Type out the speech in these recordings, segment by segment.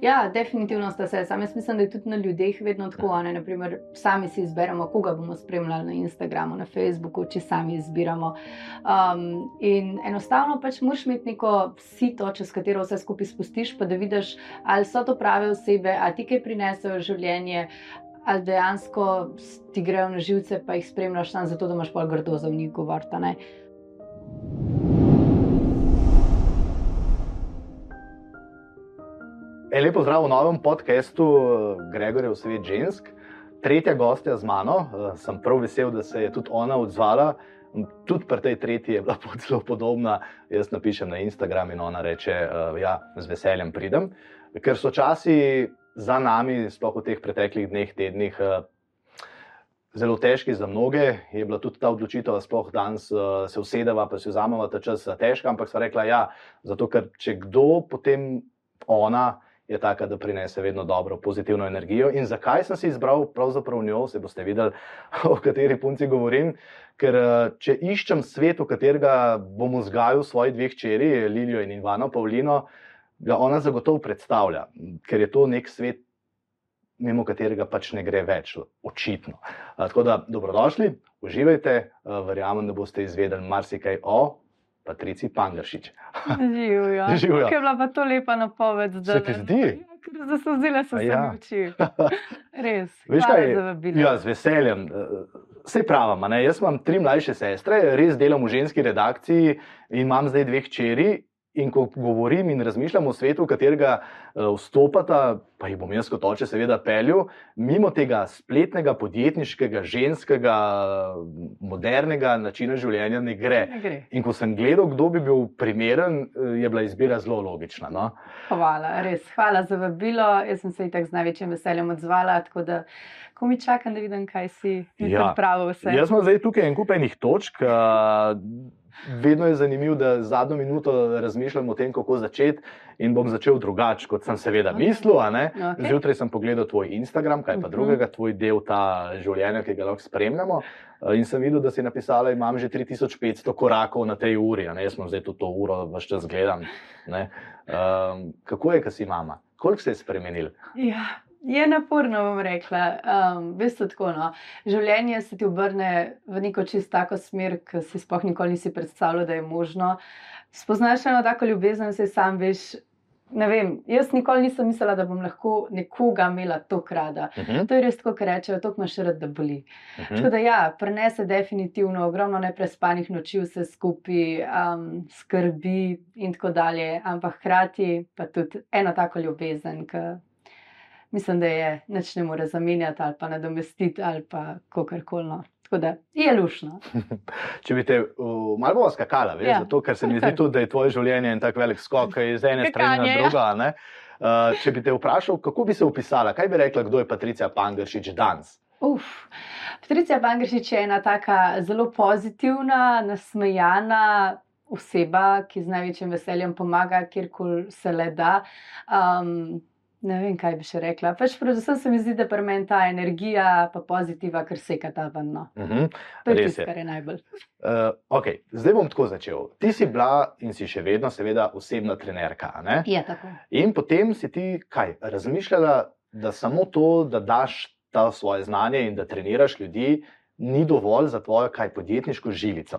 Ja, definitivno sta se. Sam jaz mislim, da je tudi na ljudeh vedno tako. Ne? Naprimer, sami si izberemo, koga bomo spremljali na Instagramu, na Facebooku, če sami izbiramo. Um, in enostavno pač moraš imeti neko sito, čez katero vse skupaj spustiš, pa da vidiš, ali so to prave osebe, ali ti kaj prinesejo v življenje. Ali dejansko ti grejo na živce, pa jih spremljaš samo zato, da imaš pol grdo za njih govoriti. En lepo zdrav v novem podkastu Gregorjev svet žensk. Tretja gostja z mano, sem prav vesel, da se je tudi ona odzvala. Tudi pri tej tretji je bila zelo podobna. Jaz napišem na Instagram in ona reče: da ja, z veseljem pridem. Ker so časi za nami, sploh v teh preteklih dneh, tednih, zelo težki za mnoge, je bila tudi ta odločitev, da sploh danes se usedeva, pa si vzamemo ta čas težka. Ampak sva rekla: ja, zato ker če kdo, potem ona je taka, da prinese vedno dobro, pozitivno energijo. In zakaj sem si izbral pravzaprav njo, se boste videli, o kateri punci govorim. Ker če iščem svet, v katerega bom vzgajal svoje dve hčeri, Lilijo in Ivano Pavlino, ga ona zagotovo predstavlja, ker je to nek svet, mimo katerega pač ne gre več, očitno. Tako da dobrodošli, uživajte, verjamem, da boste izvedeli marsikaj o Patrici Pangršič. Živijo. Živjo. Ker je bila pa to lepa napoved. Se ti zdi? Da so zdaj so se Ja. mi oči. Res. Veš kaj? za vabilo. Ja, z veseljem. Vse pravim, ne? jaz imam tri mlajše sestre, res delam v ženski redakciji in imam zdaj dve hčeri. In ko govorim in razmišljam o svetu, v katerega eh, vstopata, pa jih bom jaz kot oče, seveda, peljal, mimo tega spletnega, podjetniškega, ženskega, modernega načina življenja ne gre. Ne gre. In ko sem gledal, kdo bi bil primeren, eh, je bila izbira zelo logična. No? Hvala, res. Hvala za vabilo. Jaz sem se itak z največjim veseljem odzvala, tako da ko mi čakam, da vidim, kaj si Ja. pripravil vse. Jaz imam zdaj tukaj en kup enih točk. a, Vedno je zanimivo, da zadnjo minuto razmišljam o tem, kako začeti, in bom začel drugače, kot sem seveda Okej. mislil. Okej. Zjutraj sem pogledal tvoj Instagram, kaj pa Mhm. drugega, tvoj del ta življenja, ki ga lahko spremljamo. A, In sem videl, da si napisala, da imam že 3500 korakov na tej uri. ne. Jaz sem zdaj tudi to uro, vse čas gledam. ne. Um, kako je, kaj si mama? Koliko se je spremenil? Ja, je naporno, bom rekla. Um, Veste, tako no. Življenje se ti obrne v neko čist tako smer, ki si sploh nikoli nisi predstavljal, da je možno. Spoznaš eno tako ljubezen, se sam veš. Ne vem, jaz nikoli nisem mislila, da bom lahko nekoga imela tako rada. Uh -huh. To je res tako, kot rečejo, to imaš rad, da boli. Uh Tako -huh. da ja, prenese definitivno ogromno neprespanih noči, vse skupaj, um, skrbi in tako dalje, ampak hkrati pa tudi eno tako ljubezen, ki mislim, da je neč ne more zamenjati ali pa nadomestiti ali pa kakorkoli. No. Tako da je lušno. Če bi te uh, malo bolj skakala, veš, ja. Ja. zato ker se mi zdi tudi, da je tvoje življenje en tak velik skok iz ene strani Skakanje, na ja. drugo. a ne. Uh, če bi te vprašal, kako bi se opisala, kaj bi rekla, kdo je Patricija Pangršič danes? Uf. Patricija Bangršič je ena taka zelo pozitivna, nasmejana oseba, ki z največjim veseljem pomaga, kjerkoli se le da. Um, ne vem, kaj bi še rekla. Pač predvsem se mi zdi, da pri meni ta energija, pa pozitiva, kar seka ta ven. No. Uh -huh. To je tisto, kar je najbolj. uh, okay. Zdaj bom tako začel. Ti si bila in si še vedno, seveda, osebna trenerka. ne? Je tako. In potem si ti kaj razmišljala, da samo to, da daš ta svoje znanje in da treniraš ljudi, ni dovolj za tvojo kaj podjetniško žilico.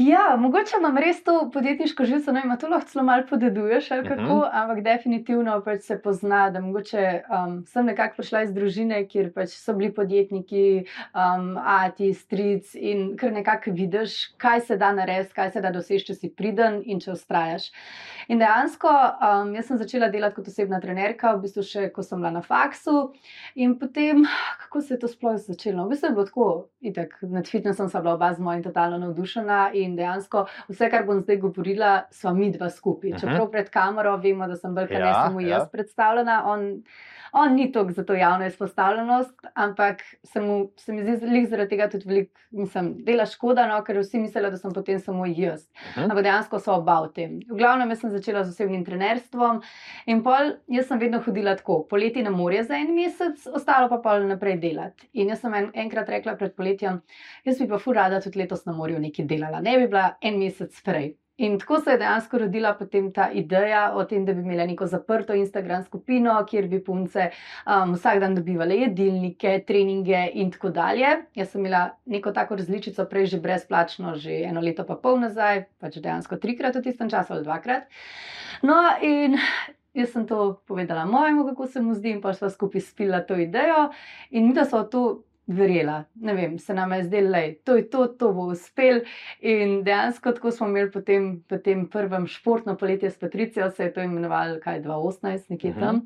Ja, mogoče imam res to podjetniško živce, no, to lahko celo malo podeduješ, ali kako, Mhm. uh -huh. ampak definitivno pač se pozna, da mogoče um, sem nekako prišla iz družine, kjer pač so bili podjetniki, um, ati, stric in kar nekako vidiš, kaj se da narediti, kaj se da doseči, če si priden in če ustrajaš. In dejansko um, jaz sem začela delati kot osebna trenerka, v bistvu še ko sem bila na faksu. In potem, kako se je to sploh začelo? V bistvu je bilo tako, itak, nad fitnessom sem bila oba z mojim totalno navdušena in dejansko vse, kar bom zdaj govorila, sva mi dva skupaj. Mhm. Čeprav pred kamero vemo, da sem bolj kot ne Ja, samo ja. jaz predstavljena. On, On ni toliko za to javno izpostavljenost, ampak se, mu, se mi zdi zaradi tega tudi veliko, mislim, dela škoda, no, ker vsi mislijo, da sem potem samo jaz. Mhm. Ampak dejansko so oba v tem. V glavnem, jaz sem začela z osebnim trenerstvom in pol, jaz sem vedno hodila tako, poleti na morje za en mesec, ostalo pa pol naprej delati. In jaz sem en, enkrat rekla pred poletjem, jaz bi pa fur rada tudi letos na morju nekaj delala, ne bi bila en mesec prej. In tako se je dejansko rodila potem ta ideja o tem, da bi imeli neko zaprto Instagram skupino, kjer bi punce um, vsak dan dobivali jedilnike, treninge in tako dalje. Jaz sem imela neko tako različico prej že brezplačno, že eno leto pa pol nazaj, pač dejansko trikrat v tistem času ali dvakrat. No, in jaz sem to povedala mojemu, kako se mu zdi, in pa smo skupaj spila to idejo, in mi da so to verjela. Ne vem, se nam je zdelo, da je to, to, to bo uspel. In dejansko tako smo imeli potem, po tem prvem športno poletje s Patricijo, se je to imenovalo kaj 2018, nekje Mhm. tam.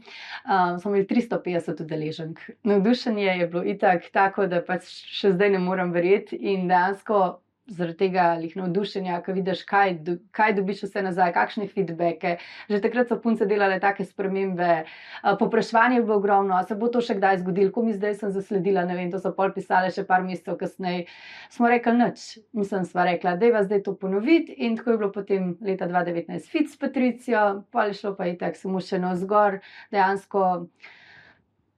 Um, smo imeli 350 udeleženk. Navdušenje je bilo itak tako, da pač še zdaj ne morem verjeti in dejansko. Zaradi tega lih navdušenja, ko vidiš, kaj, do, kaj dobiš vse nazaj, kakšne feedbacke. Že takrat so punce delale take spremembe, Popraševanje je bilo ogromno, se bo to še kdaj zgodilo, ko mi zdaj sem zasledila, ne vem, to so pol pisale še par mesecev kasneje. Smo rekli nič, mislim, sva rekla, da je zdaj to ponoviti in tako je bilo potem leta 2019 fit s Patricijo, pol je šlo pa itak samo še navzgor, dejansko.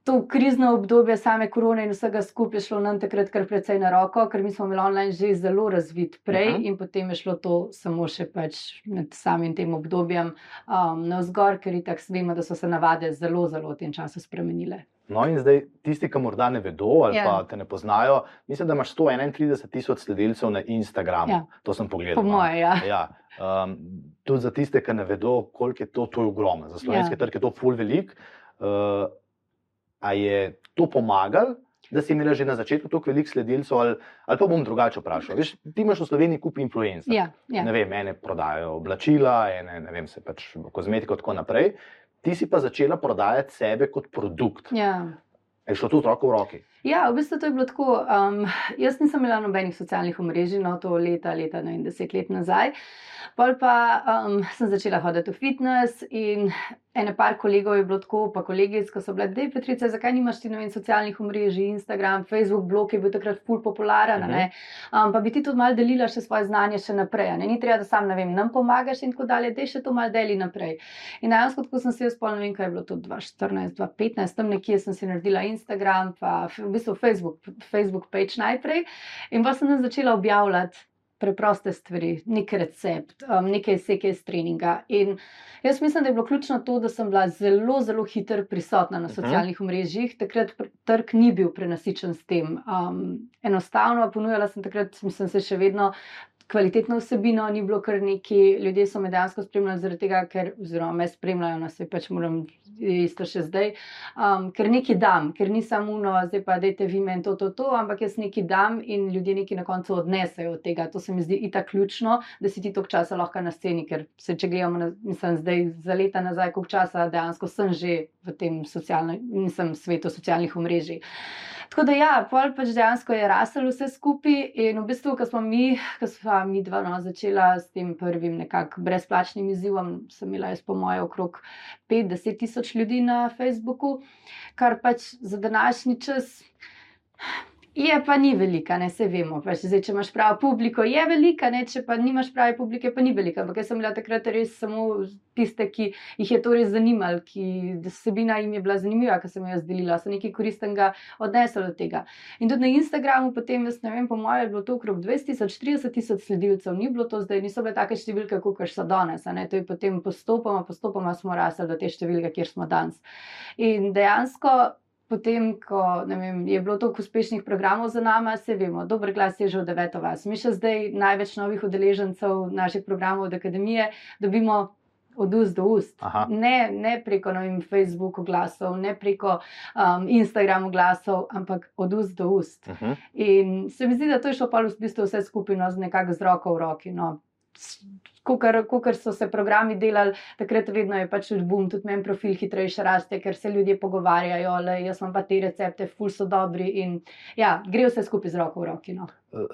To krizno obdobje same korone in vsega skupaj je šlo nam takrat kar precej na roko, ker mi smo imeli online že zelo razvit prej uh -huh. in potem je šlo to samo še pač med samim tem obdobjem um, navzgor, ker itak vemo, da so se navade zelo, zelo v tem času spremenile. No, in zdaj tisti, ki morda ne vedo ali Ja. pa te ne poznajo, mislim, da imaš 131 tisoč sledilcev na Instagramu. Ja. To sem pogledal. Po no. moje, ja. Ja, um, tudi za tiste, ki ne vedo, koliko je to, to je ogromno. Za slovenski Ja. trg je to full velik. Uh, a je to pomagalo, da si imela že na začetku toliko velik sledilcev, ali, ali pa bom drugače vprašal. Veš, ti imaš v Sloveniji kup influencerjev. Ja, ja. Ne vem, ene prodajajo oblačila, ene ne vem, se pač kozmetiko in tako naprej. Ti si pa začela prodajati sebe kot produkt. ja. Je šlo to v roki? Ja, v bistvu to je bilo tako. Um, jaz nisem imela nobenih socialnih omrežij, no to leta, leta, ne vem, deset let nazaj. Pol pa um, sem začela hoditi v fitness in ene par kolegov je bilo tako, pa kolegic, ko so bile, da je Petrica, zakaj nimaš ti vem, socialnih omrežij, Instagram, Facebook, blog je bil takrat ful popularen, uh Mhm. -huh. um, pa bi ti tudi malo delila še svoje znanje še naprej. Ne? Ni treba, da sam ne vem, nam pomagaš in tako dalje, da še to malo deli naprej. In dejansko, ko sem se jaz spomnila, ne vem, kaj je bilo to 2014, 2015, tam nekje sem si naredila Instagram, pa v bistvu Facebook, Facebook page najprej. In pa sem začela objavljati preproste stvari, nek recept, um, nekaj izseke iz treninga. In jaz mislim, da je bilo ključno to, da sem bila zelo, zelo hitro prisotna na Mhm. socialnih omrežjih. Takrat trg ni bil prenasičen s tem. Um, enostavno ponujala sem takrat, mislim, se še vedno. Kvalitetno vsebino ni bilo kar neki, ljudje so me dejansko spremljali, zaradi tega, ker, oziroma me spremljajo, nas je pač moram isto še zdaj, um, ker nekaj dam, ker ni samo uno, zdaj pa dajte vi meni to, to, to, ampak jaz nekaj dam in ljudje nekaj na koncu odnesejo od tega. To se mi zdi itak ključno, da si ti toliko časa lahko na sceni, ker se, če gledamo, na, mislim, zdaj za leta nazaj, koliko časa dejansko sem že v tem socialnem, nisem svetu socialnih omrežij. Tako da, ja, pol pač dejansko je rasel vse skupaj. In v bistvu, ko smo mi, ko smo mi dva no, začela s tem prvim nekako brezplačnim izzivom, sem imela jaz po moje okrog 5-10 tisoč ljudi na Facebooku, kar pač za današnji čas. Je pa ni velika, ne se vemo. Pač zdaj, če imaš pravo publiko, je velika, ne, če pa nimaš prave publike, pa ni velika. Ampak jaz sem bila takrat res samo tiste, ki jih je to res zanimalo, ki vsebina jim je bila zanimiva, ker sem jo jaz delila, so nekaj koristnega odnesli od tega. In tudi na Instagramu, potem, jaz ne vem, po mojem, je bilo to okrog 20 tisoč, 30 tisoč sledilcev, ni bilo to zdaj, niso bile take številke, kot so danes. To je potem postopoma, postopoma smo rasli do te številke, kjer smo danes. In dejansko. Potem, ko vem, je bilo toliko uspešnih programov za nami, se vemo, dober glas je že v deveto vas. Mi še zdaj največ novih udeležencev naših programov od akademije dobimo od ust do ust. Aha. Ne, ne preko ne vem, Facebook oglasov, ne preko um, Instagram oglasov, ampak od ust do ust. Uh -huh. In se mi zdi, da to je šlo pa v bistvu vse skupaj no, z nekako z roko v roki. No. Ko so se programi delali, takrat vedno je pač bum, tudi meni profil hitrejše raste, ker se ljudje pogovarjajo, le jaz imam pa te recepte, ful so dobri in ja, gre vse skupaj z roko v roki. No.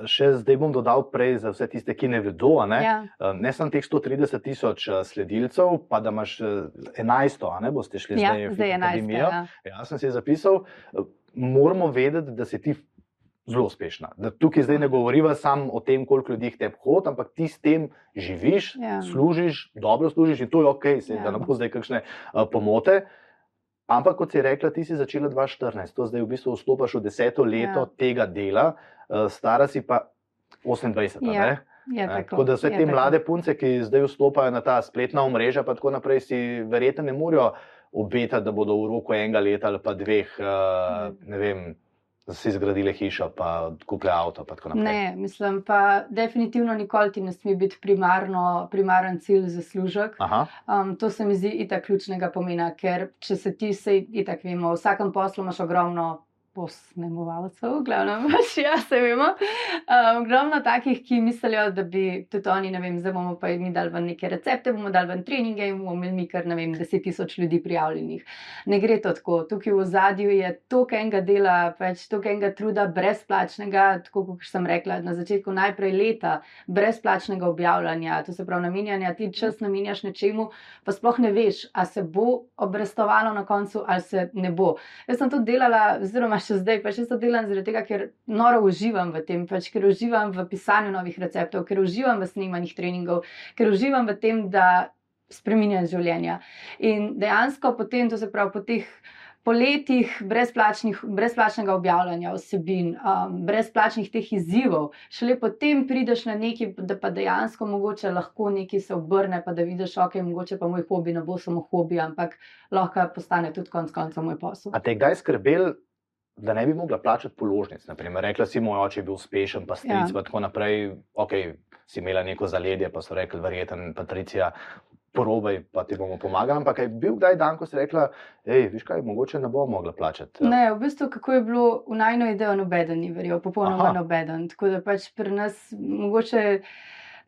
Še zdaj bom dodal prej za vse tiste, ki ne vedo. Ne, Ja. ne samo teh 130 tisoč eh, sledilcev, pa da imaš eh, 11, a ne boste šli Ja, zdaj zdaj je akademijo. enajst. Ja. Jaz sem si zapisal, eh, moramo vedeti, da si ti zelo uspešna. Da tukaj zdaj ne govoriva samo o tem, koliko ljudi te hod, ampak ti s tem živiš, Ja. služiš, dobro služiš in to je ok, se, Ja. da ne bo zdaj kakšne uh, pomote. Ampak, kot si rekla, ti si začela 2014, to zdaj v bistvu vstopaš v deseto leto Ja. tega dela, uh, stara si pa 28. Ja. ne? Je Ne, tako, Tako da vse je te tako. mlade punce, ki zdaj vstopajo na ta spletna omrežja, pa tako naprej, si verjetno ne morejo obetati, da bodo v roku enega leta ali pa dveh, uh, ne vem, si zgradile hišo, pa kupile avto. Pa. Ne, mislim pa, definitivno nikoli ti ne sme biti primarno, primaren cilj zaslužek. Aha, Um, to se mi zdi itak ključnega pomena, ker če se ti, se itak vemo, v vsakem poslu imaš ogromno posnemovalcev, glavno pač ja, se vemo. Um, ogromno takih, ki mislijo, da bi tudi oni, ne vem, zdaj bomo pa mi dali ven neke recepte, bomo dali ven treninge in bomo imeli mi kar, ne vem, deset tisoč ljudi prijavljenih. Ne gre to tako. Tukaj v zadju je toliko enega dela, pač toliko enega truda, brezplačnega, tako kot sem rekla na začetku, najprej leta brezplačnega objavljanja, to se pravi namenjanja, ti čas namenjaš nečemu, pa sploh ne veš, a se bo obrestovalo na koncu ali se ne bo. Jaz sem to delala, oziroma še zdaj, pa še to delam zaradi tega, ker noro uživam v tem, pač, ker uživam v pisanju novih receptov, ker uživam v snemanjih treningov, ker uživam v tem, da spremenjam življenja. In dejansko potem, to se pravi, po teh poletjih brezplačnih, brezplačnega objavljanja vsebin, um, brezplačnih teh izzivov, šele potem prideš na neki, da pa dejansko mogoče lahko nekaj se obrne, pa da vidiš, ok, mogoče pa moj hobi ne bo samo hobi, ampak lahko postane tudi konc konca moj posel. A te kdaj skrbel, da ne bi mogla plačati položnic? Naprimer, rekla si, moj oče je bil uspešen, pa stric, Ja. ja. pa tako naprej. Ok, si imela neko zaledje, pa so rekli, verjeten, Patricija. Porobaj, pa ti bomo pomagali. Ampak je bil kdaj dan, ko si rekla, hej, viš kaj, mogoče ne bo mogla plačati. Ne, v bistvu, kako je bilo v najno idejo, nobeden ni verjel, popolnoma Aha. nobeden. Tako da pač pri nas mogoče.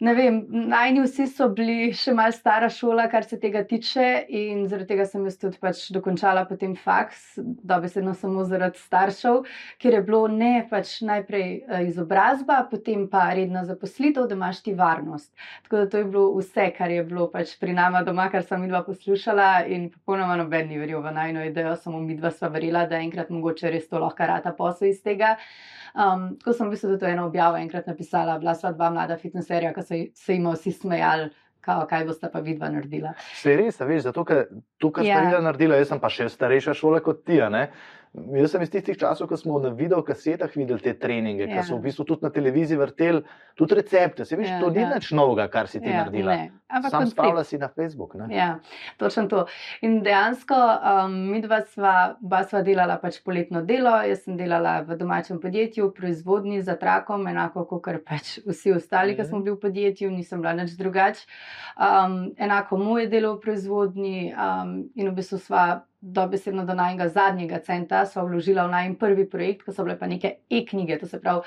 Ne vem, najni vsi so bili še mal stara šola, kar se tega tiče, in zaradi tega sem jaz tudi pač dokončala potem faks, dobesedno samo zaradi staršev, ker je bilo ne pač najprej eh, izobrazba, potem pa redna zaposlitev, da imaš ti varnost. Tako da to je bilo vse, kar je bilo pač pri nama doma, kar sem midva poslušala in popolnoma noben ni verjel v najno idejo, samo midva sva verjela, da enkrat mogoče res to lahko rata posel iz tega. Um, ko sem v bistvu tudi eno objavo enkrat napisala, bila sva dva mlada fitneserja, ki so se jim vsi smejali, kao, kaj boste pa vidva naredila. Se res, veš, zato ker to, kar Ja. ja. ste vi naredili, jaz sem pa še starejša šola kot ti. Jaz sem iz tistih časov, ko smo na videokasetah videli te treninge, Ja. ki so v bistvu tudi na televiziji vrteli, tudi recepte. Se veš, Ja, to ni ja. nič novega, kar si ti naredila. ne, ampak Sam spravila si na Facebook. Ne? Ja, točno to. In dejansko um, mi dva sva, oba sva delala pač poletno delo, jaz sem delala v domačem podjetju, v proizvodni za trakom, enako kot pač vsi ostali, ki Mhm. smo bili v podjetju, nisem bila nič drugač. Um, enako moje delo v proizvodni um, in v bistvu sva dobesedno do najnega zadnjega centa sva vložila v najn prvi projekt, ko so bile pa neke e-knjige, to se pravi.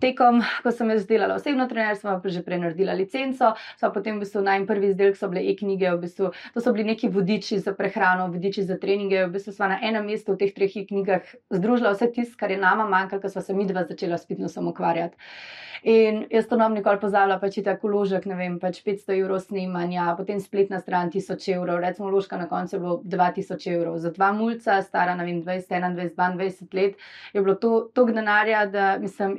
Tekom, ko sem jaz delala osebno trenerstvo, pa že prej naredila licenco, so potem v bistvu najmanj prvi izdelek so bile e-knjige, v bistvu, to so bili neki vodiči za prehrano, vodiči za treninge. V bistvu sva na enem mestu v teh treh e-knjigah združila vse tisto, kar je nama manjkalo, ker sva se midva začela s fitnessom ukvarjati. In jaz to nam nikoli pozabila, pač je tako vložek, ne vem, pač 500 evrov snemanja, potem spletna stran 1000 evrov, recimo vložka na koncu je bilo 2000 evrov. Za dva mulca, stara, vem, 20, 21, 22 let, je bilo to toliko denarja, da mislim,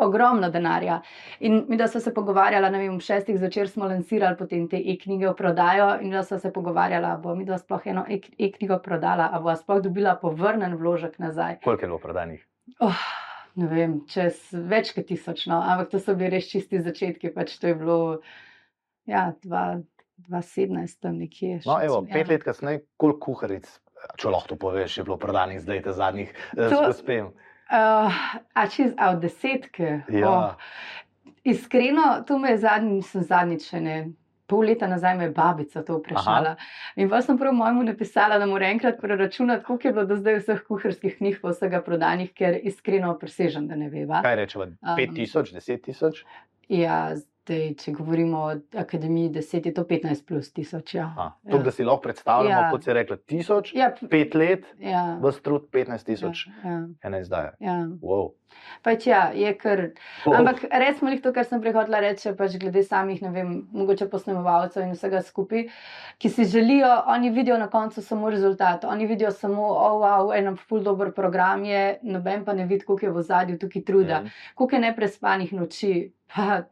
ogromno denarja. In mi, da so se pogovarjala, ne vem, ob šestih zvečer smo lansirali potem te e-knjige v prodajo in da so se pogovarjala, bo mi da sploh eno e- e-knjigo prodala, a bo sploh dobila povrnen vložek nazaj. Koliko je bilo prodanih? Oh, ne vem, čez več kot tisoč, no, ampak to so bili res čisti začetki, pač to je bilo, ja, dva. 2017, tam nekje. No, evo, sem- pet ja. let kasneje, koliko kuharic, če lahko to poveš, je bilo prodanih zdaj te zadnjih eh, To- z gospem. Uh, a čez od desetke. Ja. Oh, iskreno, to me je zadnji, nisem zadnjič, ne. Pol leta nazaj me je babica to vprašala. In pa sem prav mojemu napisala, da mora enkrat preračunati, koliko je bilo do zdaj vseh kuharskih knjig, pa vsega prodanih, ker iskreno presežem, da ne veva. Kaj rečemo, Um, 5000, 10 tisoč? Ja, zdaj, če govorimo o akademiji 10, je to 15 plus tisoč. Ja. Aha, To, da si lahko predstavljamo, Ja. kot si rekla, 1000, Ja, p- 5 let, ja, vas trud 15 tisoč, ja, ena izdaja. ja. Wow. Pač ja, je kar. Oh. Ampak recimo, jih to, kar sem prehodila reči, pač glede samih, ne vem, mogoče posnemovalcev in vsega skupaj, ki si želijo, oni vidijo na koncu samo rezultat, oni vidijo samo, oh, wow, en ful dober program je, noben pa ne vidi, koliko je v zadju tukaj truda, Mhm. koliko je neprespanih noči. Pa,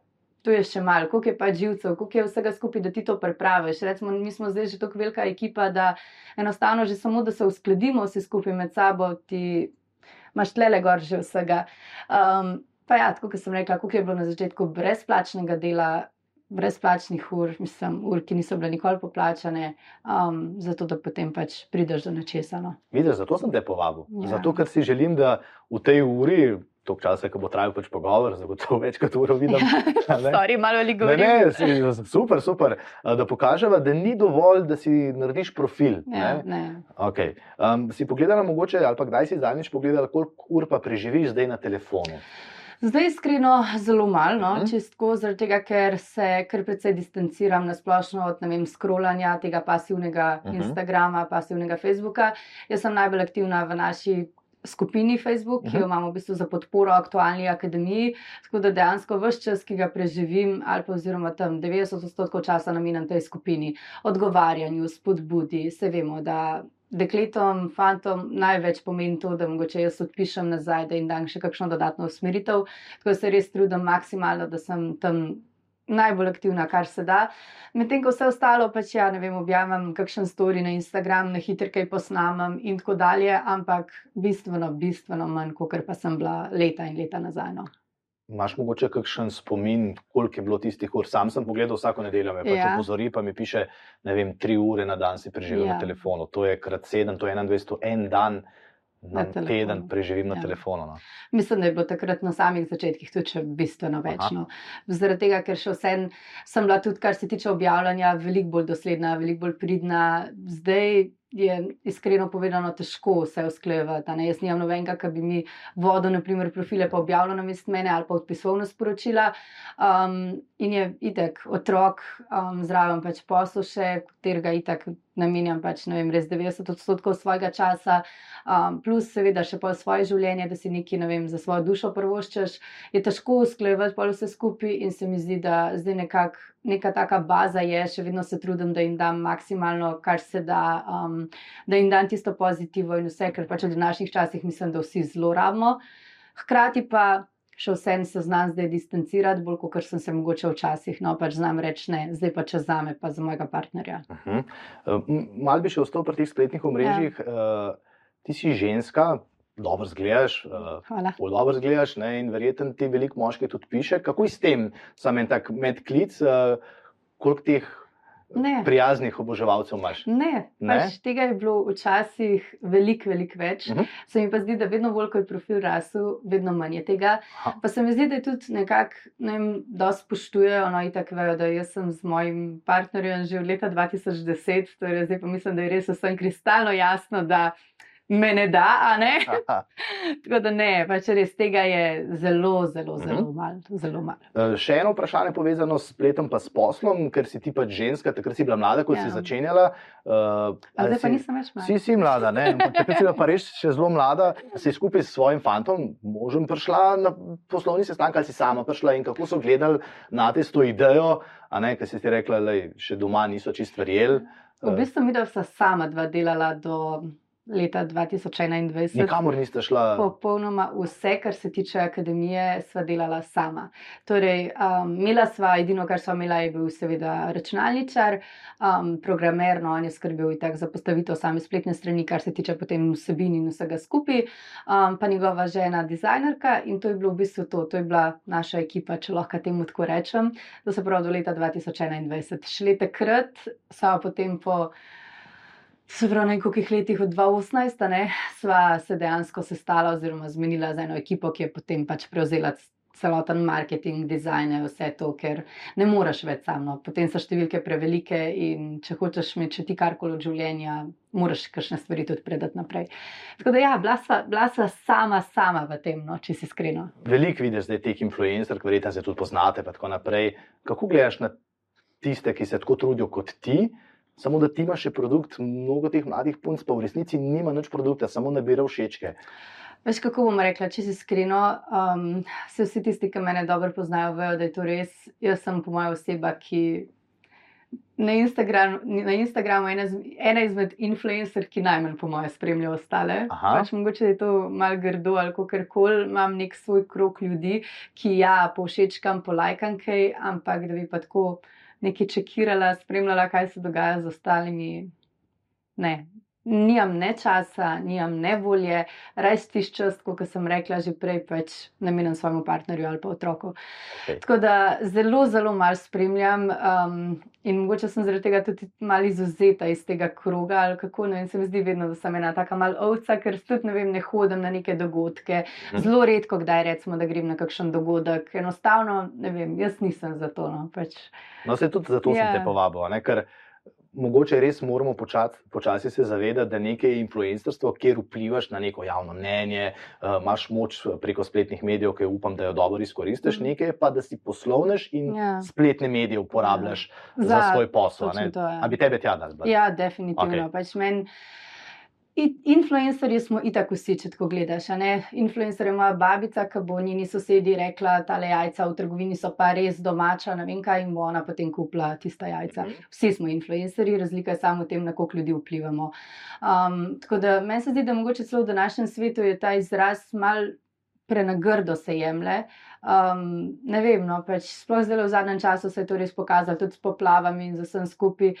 Tu je še malo, koliko je pa živcev, koliko je vsega skupaj, da ti to prepraviš. Recimo, mi smo zdaj že tako velika ekipa, da enostavno že samo, da se uskladimo vsi skupaj med sabo, ti imaš tle le gor že vsega. Um, Pa ja, tako kot sem rekla, koliko je bilo na začetku brezplačnega dela, brezplačnih ur, mislim, ur, ki niso bile nikoli poplačane, um, zato da potem pač prideš do nečesa. No. Vidiš, zato sem te povabil. Ja. Zato, ker si želim, da v tej uri, toliko časa, ko bo trajal pač pogovor, zagotovo več kot uro vidim. a ne? Sorry, malo Ne, govorim. ne, si, super, super. Da pokažemo, da ni dovolj, da si narediš profil. Ja, ne? ne. Okay. Um, si pogledala, mogoče, ali pa kdaj si zadnjič pogledala, koliko ur pa preživiš zdaj na telefonu? Zdaj, iskreno, zelo malo, no, Mhm. čistko, zaradi tega, ker se kar precej distanciram na splošno od ne vem, scrollanja tega pasivnega Mhm. Instagrama, pasivnega Facebooka. Jaz sem najbolj aktivna v naši skupini Facebook, ki jo Mhm. imamo v bistvu za podporo aktualni akademiji. Tako da dejansko vse čas, ki ga preživim, ali pa oziroma tam 90 odstotkov časa namenjam tej skupini, odgovarjanju, spodbudi. Se vemo, da dekletom, fantom največ pomeni to, da mogoče jaz odpišem nazaj, da jim dam še kakšno dodatno usmeritev. Tako da se res trudim maksimalno, da sem tam. Najbolj aktivna, kar se da. Medtem ko vse ostalo, pač ja, ne vem, objavim kakšen story na Instagram, na hitro kaj posnamem in tako dalje, ampak bistveno, bistveno manj, kot pa sem bila leta in leta nazaj. No. Imaš mogoče kakšen spomin, koliko je bilo tistih ur? Sam sem pogledal vsako nedeljo, me pač Ja. opozori, pa mi piše, ne vem, tri ure na dan si preživel. Ja. na telefonu. To je krat sedem, to je 21, en dan na, telefonu. teden preživim na Ja. telefonu. No. Mislim, da je bilo takrat na samih začetkih tudi še bistveno več. Aha. No. Zaradi tega, ker še vsem sem bila tudi, kar se tiče objavljanja, veliko bolj dosledna, veliko bolj pridna. Zdaj je iskreno povedano težko vse usklejevati. Jaz nimam nobenega, ki bi mi vodil, naprimer, profile pa objavljal na mest mene ali pa odpisovno sporočila. Um, in je itek otrok, um, zraven pač posel še, katerega itek namenjam pač, ne vem, res 90 odstotkov svojega časa. Um, plus, seveda, še pol svoje življenje, da si nekaj ne vem, za svojo dušo prvoščeš, je težko usklajevati pol vse skupaj in se mi zdi, da zdaj nekako neka taka baza je, še vedno se trudim, da jim dam maksimalno, kar se da, um, da jim dam tisto pozitivo in vse, ker pač v današnjih časih mislim, da vsi zelo rabimo. Hkrati pa. Še vsem se znam zdaj distancirati, bolj kot sem se mogoče včasih, no pač znam reči ne, zdaj pa če za me, pa za mojega partnerja. Uh -huh. uh, mal bi še ostal pri teh spletnih omrežjih. Ja. Uh, ti si ženska, dobro zgledaš. Uh, Hvala. Bolj dobro zgledaš ne? in verjetno ti veliko moških tudi piše. Kako je s tem, sam en tak medklic, uh, koliko teh Ne. prijaznih oboževalcev imaš? Ne, Ne? pač tega je bilo včasih veliko, veliko več. Mhm. Se mi pa zdi, da vedno bolj, ko je profil rasel, vedno manj je tega. Aha. Pa se mi zdi, da je tudi nekako, ne vem, da spoštujejo, no, in tako vejo, da jaz sem z mojim partnerjem že od leta 2010, torej zdaj pa mislim, da je res vsem kristalno jasno, da me ne da, a ne. Tako da ne, pač res tega je zelo, zelo, Mhm. zelo malo. Zelo malo. Uh, Še eno vprašanje povezano s spletom, pa s poslom, ker si ti pač ženska, takrat si bila mlada, ko ja. si Ja. začenjala. Uh, zdaj pa nisem več mlada. Si, si mlada, ne? Takrat si bila pa res še zelo mlada. Si skupaj s svojim fantom, možem, prišla na poslovni sestanek, ali si sama prišla in kako so gledali na te to idejo, a ne, ker si ti rekla, da še doma niso čist verjeli. V bistvu mi, da sta sama dva delala do leta 2021. Nikamor niste šla. Popolnoma vse, kar se tiče akademije, sva delala sama. Torej, um, imela sva, edino, kar sva imela, je bil seveda računalničar, um, programer, no, on je skrbel itak za postavitev same spletne strani, kar se tiče potem vsebin in vsega skupaj, um, pa njegova žena, dizajnerka in to je bilo v bistvu to, to je bila naša ekipa, če lahko temu tako rečem, to se pravi do leta 2021. Šele takrat sva potem po. Se pravi, na nekaj letih od 2018, a ne, sva se dejansko sestala oziroma zmenila za eno ekipo, ki je potem pač prevzela celoten marketing, dizajn, vse to, ker ne moreš več samo. Potem so številke prevelike in če hočeš imeti ti karkoli od življenja, moraš kakšne stvari tudi predati naprej. Tako da ja, bila sva, bila sva sama, sama v tem, no, če si iskreno. Veliko vidiš zdaj teh influencerk, verjetno se tudi poznate, pa tako naprej. Kako gledaš na tiste, ki se tako trudijo kot ti? Samo da ti imaš še produkt, mnogo teh mladih punc pa v resnici nima nič produkta, samo nabira všečke. Veš, kako bom rekla, če si iskreno, um, se vsi tisti, ki me dobro poznajo, vejo, da je to res. Jaz sem, po mojem, oseba, ki na, Instagram, na Instagramu ena, iz- ena izmed influencerk, ki najmanj, po mojem, spremlja ostale. Aha. Pač mogoče je to mal grdo ali kako koli, imam nek svoj krok ljudi, ki ja, povšečkam, polajkam kaj, ampak da bi pa tako nekaj čekirala, spremljala, kaj se dogaja z ostalimi. Ne, Nijam ne časa, nijam ne volje, res tiš čas, kot sem rekla že prej, pač namenjam svojemu partnerju ali pa otroku. Okay. Tako da zelo, zelo malo spremljam um, in mogoče sem zaradi tega tudi malo izuzeta iz tega kroga ali kako. No, in se mi zdi vedno, da sem ena taka mal ovca, ker tudi ne vem, ne hodim na neke dogodke. Mhm. Zelo redko kdaj recimo, da grem na kakšen dogodek. Enostavno, ne vem, jaz nisem za to. No, pač. No, se tudi zato Ja. sem te povabil, a ne? ker mogoče res moramo počasi, počasi se zavedati, da nekaj je influencerstvo, kjer vplivaš na neko javno mnenje, uh, imaš moč preko spletnih medijev, ki upam, da jo dobro izkoristiš, Mhm. nekaj pa, da si poslovnež in Ja. spletne medije uporabljaš za, Za- za svoj posel. to, ja. A bi tebe tja dal? Ja, definitivno. Okay. Pač men, influencerji smo itak vsi, če tako gledaš. Influencer je moja babica, ki bo njeni sosedi rekla, ta jajca v trgovini so pa res domača, ne vem kaj, in bo ona potem kupila tista jajca. Mhm. Vsi smo influencerji, razlika je samo v tem, na koliko ljudi vplivamo. Um, tako da meni se zdi, da mogoče celo v današnjem svetu je ta izraz mal prenagrdo se jemlje. Um, ne vem, no, pač sploh zdaj v zadnjem času se je to res pokazalo, tudi s poplavami in z vsem skupaj.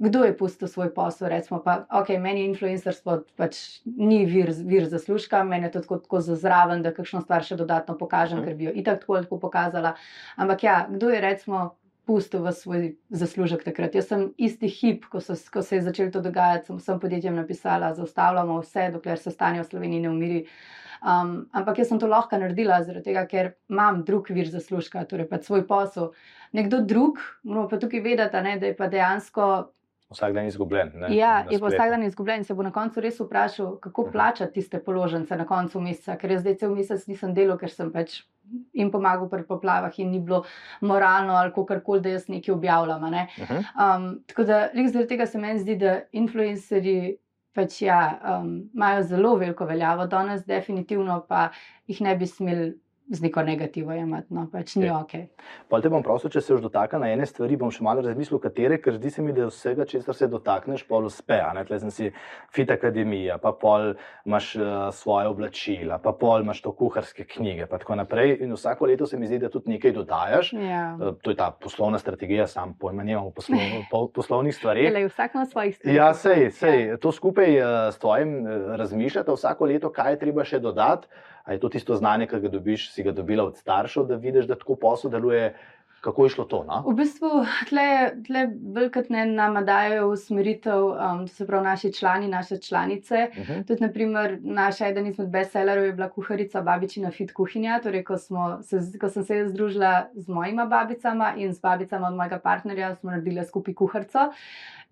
Kdo je pustil svoj posel? Recimo, pa, okay, meni influencerstvo pač ni vir, vir zaslužka, meni je to tako, tako za zraven, da kakšno stvar še dodatno pokažem, Mhm. ker bi jo itak tako ali tako pokazala. Ampak ja, kdo je recimo pustil v svoj zaslužek takrat? Jaz sem isti hip, ko, so, ko se je začelo to dogajati, sem vsem podjetjem napisala, zaustavljamo vse, dokler se stanje v Sloveniji ne umiri. Um, ampak jaz sem to lahko naredila, zaradi tega, ker imam drug vir zaslužka, torej pa svoj posel. Nekdo drug, moramo pa tukaj vedeti, ne, da je pa dejansko Vsak dan izgubljen. Ne, Ja, je pa vsak dan izgubljen in se bo na koncu res vprašal, kako Mhm. plačati tiste položnice na koncu meseca, ker jaz zdaj cel mesec nisem delal, ker sem pač jim pomagal pri poplavah in ni bilo moralno ali karkoli, da jaz nekaj objavljam. a Ne? Mhm. Um, tako da, zaradi tega se meni zdi, da influencerji pač ja, um, imajo zelo veliko veljavo danes, definitivno pa jih ne bi smeli z neko negativo jemati. No, pač ni Ja. ok. Pol te bom prosil, če se už dotakne na ene stvari, bom še malo razmislil, katere, ker zdi se mi, da vsega, česar se dotakneš, pol uspe. a ne. Tle sem si fit akademija, pa pol imaš uh, svoje oblačila, pa pol imaš to kuharske knjige, pa tako naprej. In vsako leto se mi zdi, da tudi nekaj dodajaš. Ja. Uh, to je ta poslovna strategija, sam pojma nimam o poslov, po, poslovnih stvareh. Delaj, vsak ima svojih stvari. Ja, sej, Ja. sej. To skupaj uh, s tvojim uh, razmišljate vsako leto, kaj je treba še dodati. A je to tisto znanje, ki ga dobiš, si ga dobila od staršev, da vidiš, da tako posel deluje. Kako je šlo to? No? V bistvu tle, velikrat ne nama dajo usmeritev, um, to se pravi naši člani, naše članice. Uh -huh. Tudi, naprimer, naš eden izmed bestsellerov je bila kuharica Babičina Fit kuhinja. Torej, ko, smo se, ko sem se združila z mojima babicama in z babicama od mojega partnerja, smo naredili skupaj kuharico.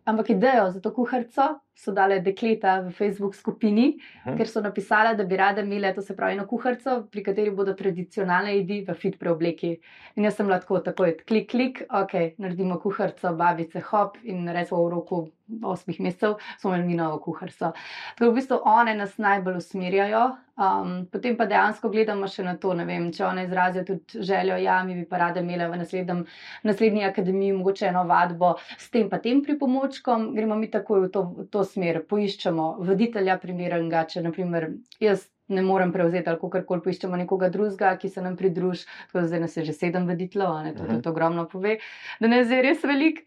Ampak idejo za to kuharico so dale dekleta v Facebook skupini, Mhm. ker so napisale, da bi rade imele to se pravi eno kuharico, pri kateri bodo tradicionalne jedi v fit preobleki. In jaz sem lahko takoj klik, klik, ok, naredimo kuharico, babice, hop in recimo v roku osmih mesecev smo imeli novo kuharico. Tako v bistvu one nas najbolj usmerjajo, um, potem pa dejansko gledamo še na to, ne vem, če one izrazijo tudi željo, ja, mi bi pa rade imele v naslednjem, naslednji akademiji mogoče eno vadbo s tem pa tem pripomočkom, gremo mi takoj v to, v to smer, poiščemo voditelja primernega, če naprimer jaz ne morem prevzeti ali kakorkoli poiščemo nekoga drugega, ki se nam pridruži, tako da zdaj nas je že sedem voditeljev, a ne, to Mhm. tudi ogromno pove, da nas je res velik.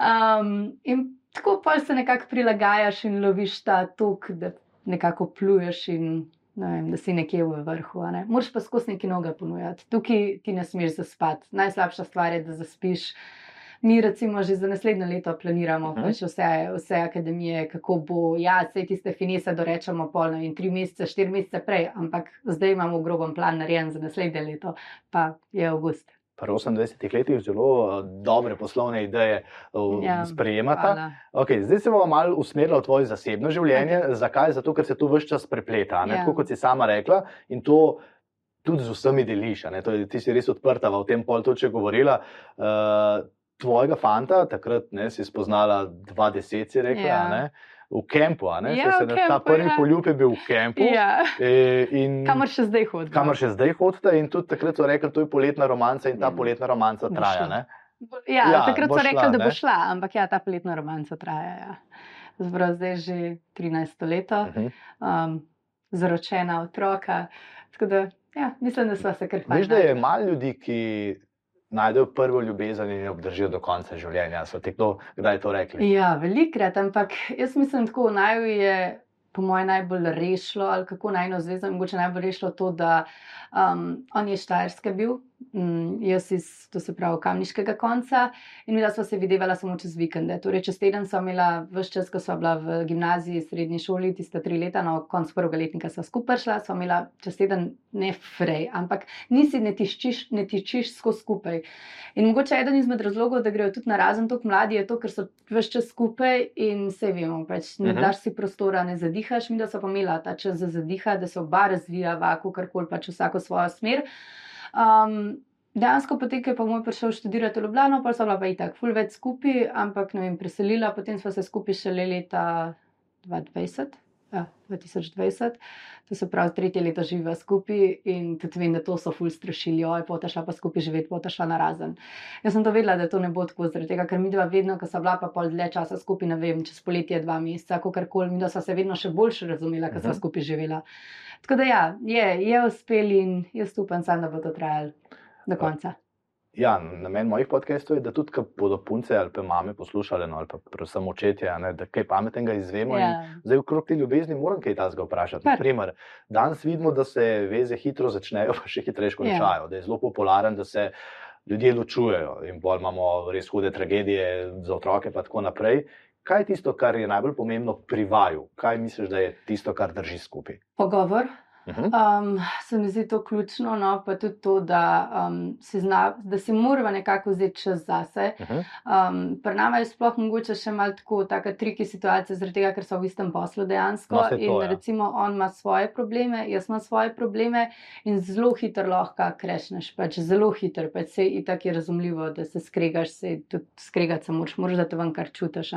Um, in tako pa se nekako prilagajaš in loviš ta tok, da nekako pluješ in ne vem, da si nekje v vrhu. Ne? Moraš pa skozi neki noga ponujati. Tukaj ti ne smeš zaspati. Najslabša stvar je, da zaspiš. Mi, recimo, že za naslednje leto planiramo Mhm. pač vse, vse akademije, kako bo. Ja, vse tiste finese dorečemo polno in tri mesece, štiri mesece prej, ampak zdaj imamo groben plan narejen za naslednje leto, pa je avgust. Pri 28 letih zelo uh, dobre poslovne ideje uh, Ja, sprejemata. Hvala. Okay, zdaj se bomo malo usmerili v tvoje zasebno življenje. Okay. Zakaj? Zato, ker se to vse čas prepleta. Ja. Tako kot si sama rekla, in to tudi z vsemi deliš. a ne. To je- Ti si res odprta v tem pol, to če govorila. Uh, tvojega fanta, takrat ne, si spoznala 20, si rekla, Ja. a ne, v kampu. Ja, se v na- ta kampu, prvi ja. poljub je bil v kampu. Ja. E, in, Kamor še zdaj hodim. kamor še zdaj hodite, in tudi takrat so rekli, da je poletna romanca in ta Ja. poletna romanca traja. Ne? Ja, Ja, takrat so šla, rekli, da bo šla, ampak ja, ta poletna romanca traja. Ja. Zbral zdaj že 13 leto, Uh -huh. um, zaročena otroka. Tako da, ja, mislim, da smo se kar fajn. Veš, da je malo ljudi, ki najdejo prvo ljubezen in jo obdržijo do konca življenja. So ti kdo kdaj to rekli? Ja, velikrat, ampak jaz mislim, da naj je po mojem najbolj rešilo, ali kako naj eno zvezo, mogoče najbolj rešilo to, da um, on je štajerske bil, um, jaz iz, to se pravi, kamniškega konca in mi da smo se videvala samo čez vikende. Torej, čez teden sem imela vse čas, ko smo bila v gimnaziji, srednji šoli, tiste tri leta, no, konc prvega letnika sva skupaj šla, smo imela čez teden ne frej, ampak nisi ne tiščiš, ne tičiš skozi skupaj. In mogoče eden izmed razlogov, da grejo tudi na razen tako mladi, je to, ker so vse čas skupaj in se vemo, pač ne uh mhm. -huh. daš si prostora, ne zadihaš, mi da so pa imela ta čas za zadihati, da se oba razvijava, kako koli pač vsako svojo smer. Um, Dejansko potem, ko je pa moj prišel študirati v Ljubljano, pa so bila pa itak, ful več skupaj, ampak ne vem, preselila, potem smo se skupaj šele leta 2020 ja, 2020, to se pravi, tretje leto živiva skupaj in tudi vem, da to so ful strašili, oj, pota šla pa skupaj živeti, pota šla na razen. Jaz sem to vedela, da to ne bo tako, zaradi tega, ker mi dva vedno, ko so bila pa pol dlje časa skupaj, ne vem, čez poletje dva meseca, kako koli, mi dva sva se vedno še boljše razumela, ker sva mhm. skupaj živela. Tako da ja, je, je uspel in jaz upam, da bo to trajalo do konca. Ja, namen mojih podcastov je, da tudi, ko bodo punce ali pa mame poslušale, no, ali pa predvsem očetje, ne, da kaj pametnega izvemo. Ja. Zdaj, okrog te ljubezni, moram kaj tazga vprašati. Naprimer, danes vidimo, da se veze hitro začnejo, pa še hitreje končajo, ja. da je zelo popularen, da se ljudje ločujejo in bolj imamo res hude tragedije za otroke, in tako naprej. Kaj je tisto, kar je najbolj pomembno pri vaju? Kaj misliš, da je tisto, kar drži skupaj? Pogovor. Um, se mi zdi to ključno, no, pa tudi to, da, um, si, zna, da si moramo nekako vzeti čas zase. Um, Pri nami je sploh mogoče še malo tako, tako triki situacije, zaradi tega, ker so v istem poslu dejansko. No, to, in ja. recimo on ima svoje probleme, jaz imam svoje probleme in zelo hitro lahko krešneš, pač zelo hitro, pač se in tako je razumljivo, da se skregaš, se tudi skregati se moraš, moraš da te ven kar čutiš.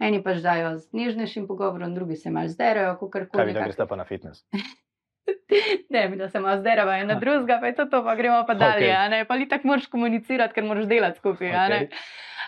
Eni pač dajo z nežnejšim pogovorom, drugi se mal zderajo, kako kar koli. Kaj vi, da greste pa na fitness? Ne, mi da se malo zderava ena drugega, pa je to, to pa gremo pa dalje. Okay. Pa li tako moraš komunicirati, ker moraš delati skupaj. Okay.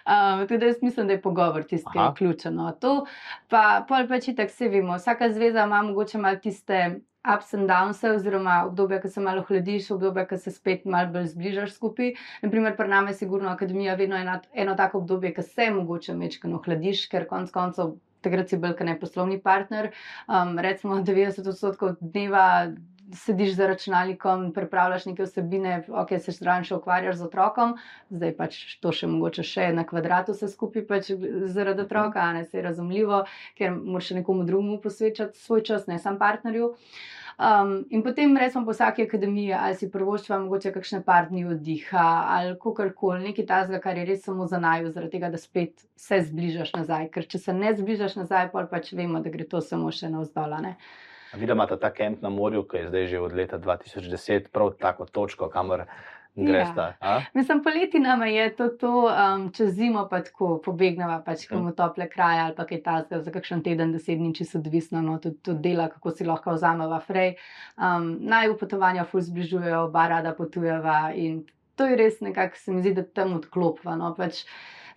Um, tudi jaz mislim, da je pogovor tisti, ki je ključen. No. To pa pol pač tako se vemo. Vsaka zveza ima mogoče malo tiste ups and downs, oziroma obdobje, ko se malo hladiš, obdobje, ko se spet malo bolj zbližaš skupaj. Naprimer, pri nami je sigurno akademija vedno eno, eno tako obdobje, ko se mogoče mečkano hladiš, ker konc koncev takrat si bil kaj poslovni partner. Um, recimo 90 odstotkov dneva sediš za računalnikom, pripravljaš neke vsebine, ok, se zraven še ukvarjaš z otrokom, zdaj pač to še mogoče še na kvadratu se skupaj pač zaradi otroka, ne se je razumljivo, ker moraš nekomu drugemu posvečati svoj čas, ne sam partnerju. Um, in potem recimo po vsaki akademiji, ali si prvoštva mogoče kakšne par dni oddiha ali kakorkoli, nekaj tazga, kar je res samo za naju, zaradi tega, da spet se zbližaš nazaj. Ker če se ne zbližaš nazaj, pa pač vemo, da gre to samo še na vzdolane. Videla imate ta kemp na morju, ki je zdaj že od leta 2010, prav tako točko, kamor gresta. Ja. Mislim, poleti nam je to, to um, čez zimo pa tako pobegneva, pač komu hm. tople kraje ali pa kaj tasga za kakšen teden, deset dni, če se odvisno, no, tudi to dela, kako si lahko vzameva frej. Um, naj v potovanja ful zbližujejo, oba rada potujeva in to je res nekako, se mi zdi, da tam odklopva. No, pač,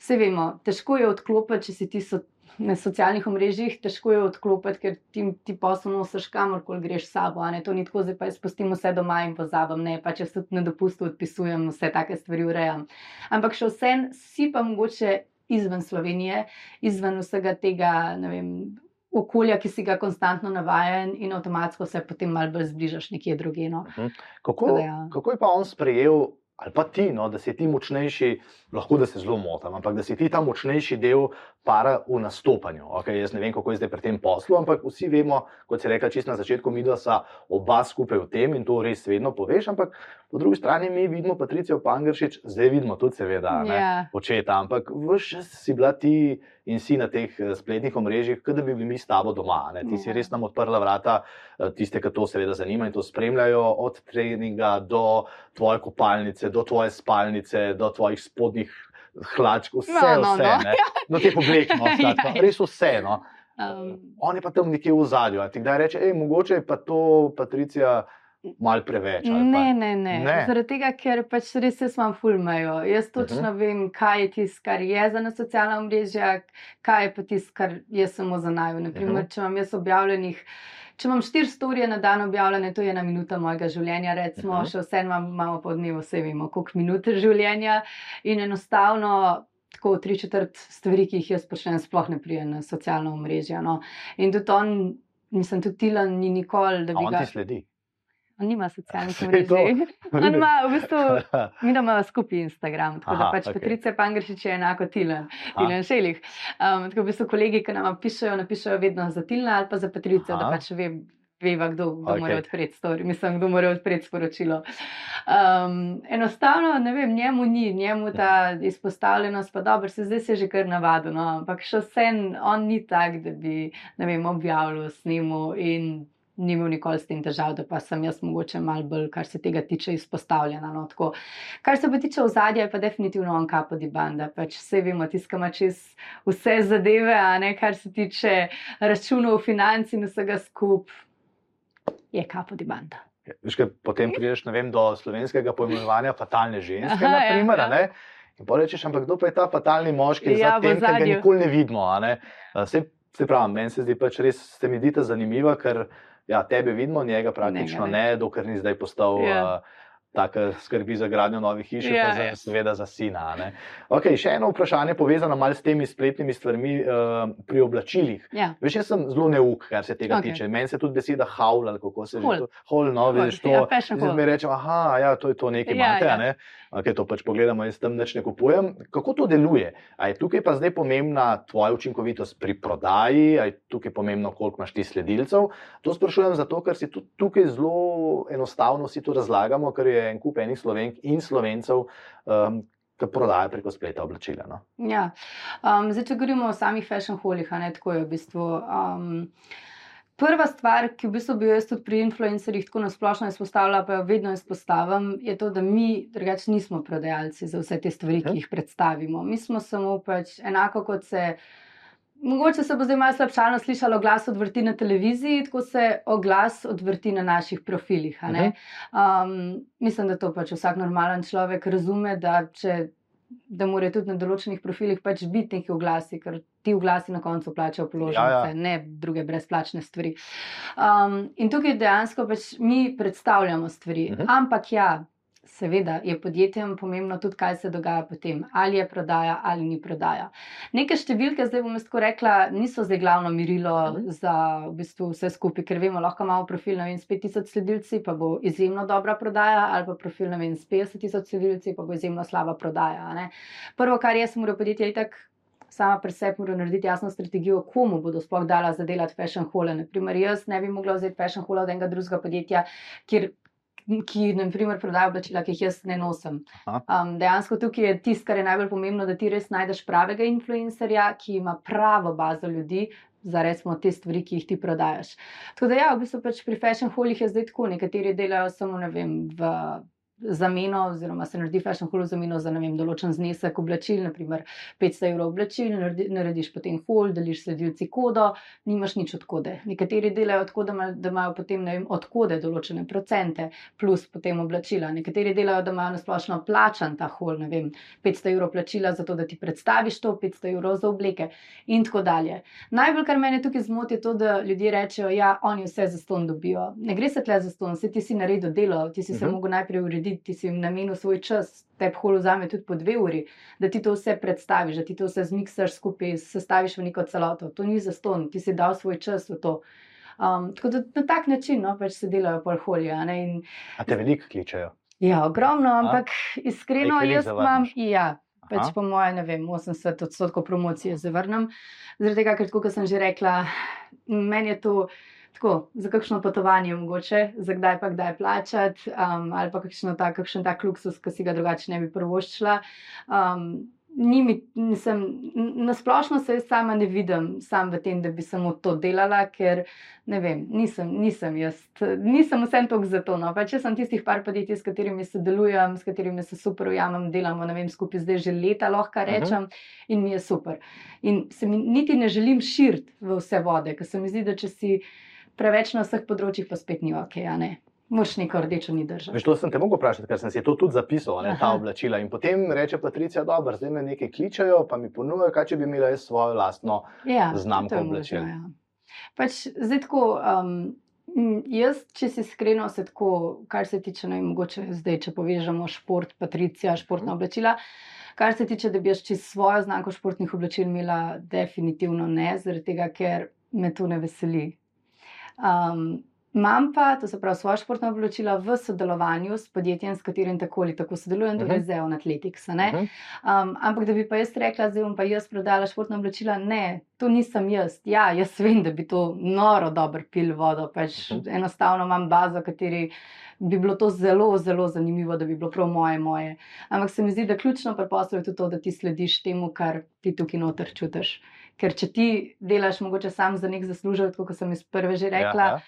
Vse vemo, težko je odklopiti, če si ti so na socialnih omrežjih težko je odklopiti, ker ti, ti posel nosiš kamorkoli greš sabo. To ni tako, pa jaz spustim vse doma in pozabim, ne pa če se tudi na dopustu odpisujem, vse take stvari urejam. Ampak še vse si pa mogoče izven Slovenije, izven vsega tega, ne vem. Okolja, ki si ga konstantno navajen, in avtomatsko se potem malo bolj zbližaš nekje drugje. No. Mhm. Kako, ja. kako je pa on sprejel ali pa ti, no, da si ti močnejši, lahko da se zelo motim, ampak da si ti ta močnejši del para v nastopanju. Okay, jaz ne vem, kako je zdaj pri tem poslu, ampak vsi vemo, kot si rekla, čisto na začetku, mi da sta oba skupaj v tem in to res vedno poveš. Ampak po drugi strani mi vidimo Patricijo Pangršič, zdaj vidimo tudi, seveda, ne, yeah. Ja. očeta, ampak vse si bila ti in si na teh eh, spletnih omrežjih, kot da bi bili mi s tabo doma. Ne. Ti si ja. res nam odprla vrata, eh, tiste, ki to seveda zanima in to spremljajo, od treninga do tvoje kopalnice, do tvoje spalnice, do tvojih spodnjih hlačk, vse, no, no, vse. No. No, te poglekno, ja, ja. res vse. No. Um, On je pa tam nekje v zadju. Ti kdaj reče, ej, mogoče je pa to Patricija. Mal preveč. Ne, ne, ne. ne. Zaradi tega, ker pač res se vam fulmajo. Jaz točno uh mhm. -huh. vem, kaj je tisto, kar je za nas socialna mreža, kaj je pa tisto, kar je samo za naju. Naprimer, uh mhm. -huh. če imam jaz objavljenih če imam štiri storije na dan objavljene, to je ena minuta mojega življenja, recimo, uh Mhm. -huh. še vse imam, imamo po dnevu, vse vemo, koliko minut življenja. In enostavno, tako tri četrt stvari, ki jih jaz počnem, sploh ne prijem na socialno omrežje. No. In tudi on, mislim, tudi Tilan ni nikoli, da A bi on ga. ti sledi. On nima socialnih omrežij. On ima v bistvu. Mi imamo skupaj Instagram, tako da Aha, pač okej. okay. Patricija Pangršič je enako Tilan. Tilan Šelih. Um, tako v bistvu kolegi, ki nam pišejo, napišejo vedno za Tilna ali pa za da Aha. pač ve, veva, kdo, kdo okay. mora odpreti story, mislim, kdo mora odpreti sporočilo. Um, enostavno, ne vem, njemu ni, njemu ta izpostavljenost, pa dobro, se zdaj se že kar navadil, no, ampak še vsem on ni tak, da bi, ne vem, objavljal, snimal in ni imel nikoli s tem težav, da pa sem jaz mogoče malo bolj, kar se tega tiče, izpostavljena. No, tako. Kar se pa tiče ozadja, je pa definitivno on kapo di banda. Pač vse vemo, tiskama čez vse zadeve, a ne kar se tiče računov, financ in vsega skup, je kapo di banda. Veš, kaj, potem prideš vem, do slovenskega pojmenovanja fatalne ženske, Aha, ja, naprimer, ja. a ne? In pa rečeš, ampak kdo pa je ta fatalni moški, Ja, ja, tem, ki ga nikoli ne vidimo. Ne? A, Sej, se pravi, meni se zdi pač res, se mi zdita zanimiva, ker ja, tebe vidimo, njega praktično Njega ne. ne, dokler ni zdaj postal. Ja. Ja. Taka skrbi za gradnjo novih hiš, Ja, pa za, ja. seveda za sina. ne. Okay, še eno vprašanje, povezano malo s temi spletnimi stvarmi uh, pri oblačilih. Ja. Veš, jaz sem zelo neuk, kar se tega okay. tiče. Meni se tudi beseda haul, ali kako se to. Haul, no, vidiš to. Ja, mi rečemo, aha, ja, to je to nekaj Ja, imate, ja, ne? Okay, to pač pogledamo, jaz tam nič ne kupujem. Kako to deluje? A je tukaj pa zdaj pomembna tvoja učinkovitost pri prodaji, a je tukaj pomembno, koliko imaš ti sledilcev? To sprašujem zato, ker si tudi tukaj zelo enostavno si to razlagamo, ker je en kup enih slovenk in slovencev, um, ki prodajajo preko spleta oblačila. No? Ja. Um, zdaj, če govorimo o samih fashion holih, ne tako je v bistvu. Um, Prva stvar, ki v bistvu bi jo jaz tudi pri influencerjih tako nasplošno izpostavila, pa jo vedno izpostavim, je to, da mi drugače nismo prodajalci za vse te stvari, Mhm. ki jih predstavimo. Mi smo samo pač enako kot se. Mogoče se bo zdaj malo slabšalno slišalo, glas odvrti na televiziji, tako se oglas odvrti na naših profilih. a ne. Um, mislim, da to pač vsak normalen človek razume, da, če, da mora tudi na določenih profilih pač biti neki oglasi, ker ti oglasi na koncu plačajo položnice, Ja, ja, ne druge brezplačne stvari. Um, in tukaj dejansko pač mi predstavljamo stvari. Mhm. Uh -huh. Ampak ja. Seveda je podjetjem pomembno tudi, kaj se dogaja potem, ali je prodaja ali ni prodaja. Neke številke, zdaj bom jaz tako rekla, niso zdaj glavno merilo Mhm. za v bistvu vse skupaj, ker vemo, lahko imamo profil ne vem, s 5000 sledilci, pa bo izjemno dobra prodaja, ali pa profil ne vem, s 50 tisoč sledilci, pa bo izjemno slaba prodaja. ne. Prvo, kar jaz moram podjetje je tako. Sama pri sebi moram narediti jasno strategijo, komu bodo sploh dala zadelati fashion hole. Naprimer, jaz ne bi mogla vzeti fashion hole od enega drugega podjetja, kjer ki naprimer, prodaja oblačila, ki jih jaz ne nosim. Um, dejansko tukaj je tisto, kar je najbolj pomembno, da ti res najdeš pravega influencerja, ki ima pravo bazo ljudi. Za recimo te stvari, ki jih ti prodajaš. Tako da, ja, v bistvu pač pri fashion holih je zdaj tako. Nekateri delajo samo vem, v zameno, oziroma se naredi fashion hol v zameno za vem, določen znesek oblačil, naprimer 500 evrov oblačil, naredi, narediš potem hol, deliš sledilci kodo, nimaš nič od kode. Nekateri delajo tako, da, da imajo potem vem, od kode določene procente, plus potem oblačila. Nekateri delajo, da imajo nasplošno plačan ta hol, ne vem, 500 evrov plačila za to, da ti predstaviš to, 500 evrov za obleke in tako dalje. Najbolj, kar mene tukaj zmoti, je to, da ljudje rečejo, ja, oni vse za ston dobijo. Ne gre se tle za ston, vse ti si naredil delo, ti si uh -huh. se Mhm. mogel najprej urediti, ti si jim namenil svoj čas, te holo vzame tudi po dve uri, da ti to vse predstaviš, da ti to vse zmiksaš skupaj, sestaviš v neko celoto. To ni za ston, ti si dal svoj čas v to. Um, tako da na tak način no, pač se delajo pol holje. a ne, In, A te veliko kličejo? ja, ogromno, ampak iskreno A veliko jaz imam, ja, pač Aha. po mojem, ne vem, 80 odstotkov promocije zavrnem. Zaradi tega, ker, kot sem že rekla, meni je to tako, za kakšno potovanje mogoče, za kdaj pa kdaj plačati, um, ali pa kakšno ta, kakšen tak luksus, ki si ga drugače ne bi prvoščila. Um, Ni mi, nisem, nasplošno se jaz sama ne vidim sam v tem, da bi samo to delala, ker ne vem, nisem, nisem jaz, nisem vsem tok za to. No. Pač jaz sem tistih par podjetij, s katerimi sodelujem, s katerimi se super ujamem, delamo, ne vem, skupaj zdaj že leta, lahko rečem, in mi je super. In se mi niti ne želim širiti v vse vode, ker se mi zdi, da če si preveč na vseh področjih, pa spet ni ok, a ne. Moš neko rdečo ni držati. Veš, to sem te mogel vprašati, ker sem si to tudi zapisal, ne, ta Aha. oblačila. In potem reče Patricija, dobro, zdaj me nekaj kličejo, pa mi ponujajo, kaj če bi imela jaz svojo lastno. Ja, znamko oblačil. možno, ja. Pač zdaj tako, um, Jaz, če si iskreno, se tako, kar se tiče, vem, mogoče zdaj, če povežemo šport, patricija, športna Mhm. oblačila. Kar se tiče, da bi jaz čez svojo znamko športnih oblačil imela, definitivno ne, zaradi tega, ker me to ne veseli. Um, Imam pa, to se pravi, svoje športne oblačila v sodelovanju s podjetjem, s katerim tako ali tako sodelujem, torej Mhm. z Eon Athletics. ne. Mhm. Um, ampak da bi pa jaz rekla, zdaj bom pa jaz prodala športna oblačila, ne, to nisem jaz. Ja, jaz vem, da bi to noro dobro pil vodo, pač Mhm. enostavno imam bazo, kateri bi bilo to zelo, zelo zanimivo, da bi bilo prav moje, moje. Ampak se mi zdi, da ključno pri poslu je tudi to, da ti slediš temu, kar ti tukaj noter čutiš. Ker če ti delaš mogoče sam za nek zaslužek, kot sem iz prve že rekla, Ja, ja.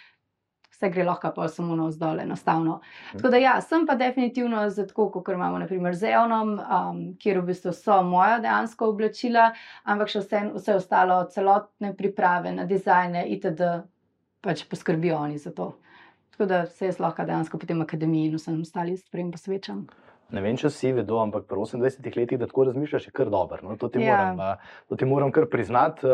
vse gre lahko pa samo navzdol, enostavno. Mhm. Tako da ja, sem pa definitivno za tako, kot imamo naprimer z Eonom, um, kjer v bistvu so moja dejansko oblačila, ampak še vse, vse ostalo, celotne priprave na dizajne itd. pač poskrbijo oni za to. Tako da se jaz lahko dejansko po tem akademiji in vsem ostalim stvarem posvečam. Ne vem, če si vedo, ampak pri 28 letih, da tako razmišljaš, je kar dobro. No? To, ti Ja. moram, to ti moram kar priznati.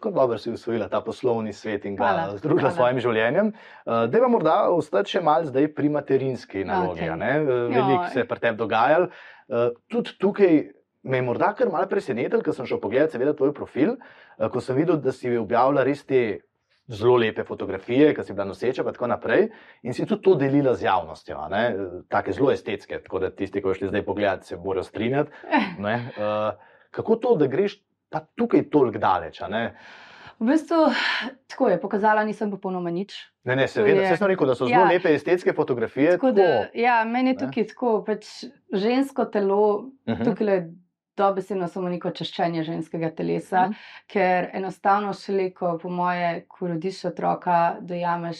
Kot dobro si usvojila ta poslovni svet in ga Hvala, združila s svojim življenjem. Da, morda ostati še malce zdaj pri materinski nalogi. Uh, Veliko se je pri tem dogajalo. Tudi tukaj me je morda kar malo presenetilo, ker sem šel pogledat, seveda, tvoj profil, ko sem videl, da si objavila res te zelo lepe fotografije, ki si bila noseča, in tako naprej. In si tudi to delila z javnostjo, ne? take zelo estetske, tako da tisti, ki šli zdaj pogledat, se morajo strinjati. ne. Uh, kako to, da greš pa tukaj toliko daleč? ne? V bistvu tako je, pokazala nisem popolnoma nič. Ne, ne, seveda, vse sem rekel, da so zelo Ja. lepe estetske fotografije. Tako da, tako. ja, meni je ne. tukaj tako, pač žensko telo, Mhm. tukaj je dobesedno samo neko češčenje ženskega telesa, Mhm. ker enostavno šele, ko po moje, ko rodiš otroka, dojameš,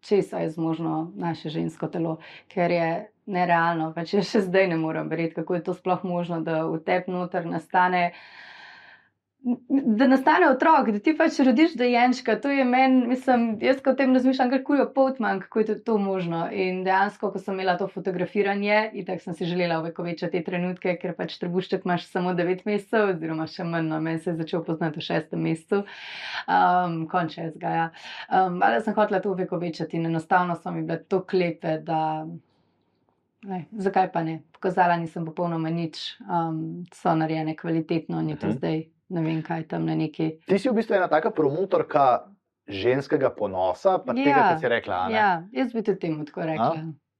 česa je zmožno naše žensko telo, ker je nerealno. Pač jaz še zdaj ne morem verjeti, kako je to sploh možno, da v tebi noter nastane. Da nastane otrok, da ti pač rodiš dojenčka, to je meni, mislim, jaz ko o tem razmišljam, kako je potman, kako je to, to možno. In dejansko, ko sem imela to fotografiranje, in tako sem si želela uvekovečati te trenutke, ker pač trebušček imaš samo 9 mesecev, oziroma še manj, no, meni se je začel poznati v šestem mesecu, um, konče je zgaja. Um, ali sem hotela to uvekovečati in enostavno so mi bile to klepe, da. Ne, zakaj pa ne? Pokazala nisem popolnoma nič, um, so narejene kvalitetno, ni to Mhm. zdaj ne vem kaj tam na neki. Ti si v bistvu ena taka promotorka ženskega ponosa, pa tega, Ja, kar si rekla. a ne? Ja, jaz bi tudi temu tako rekla.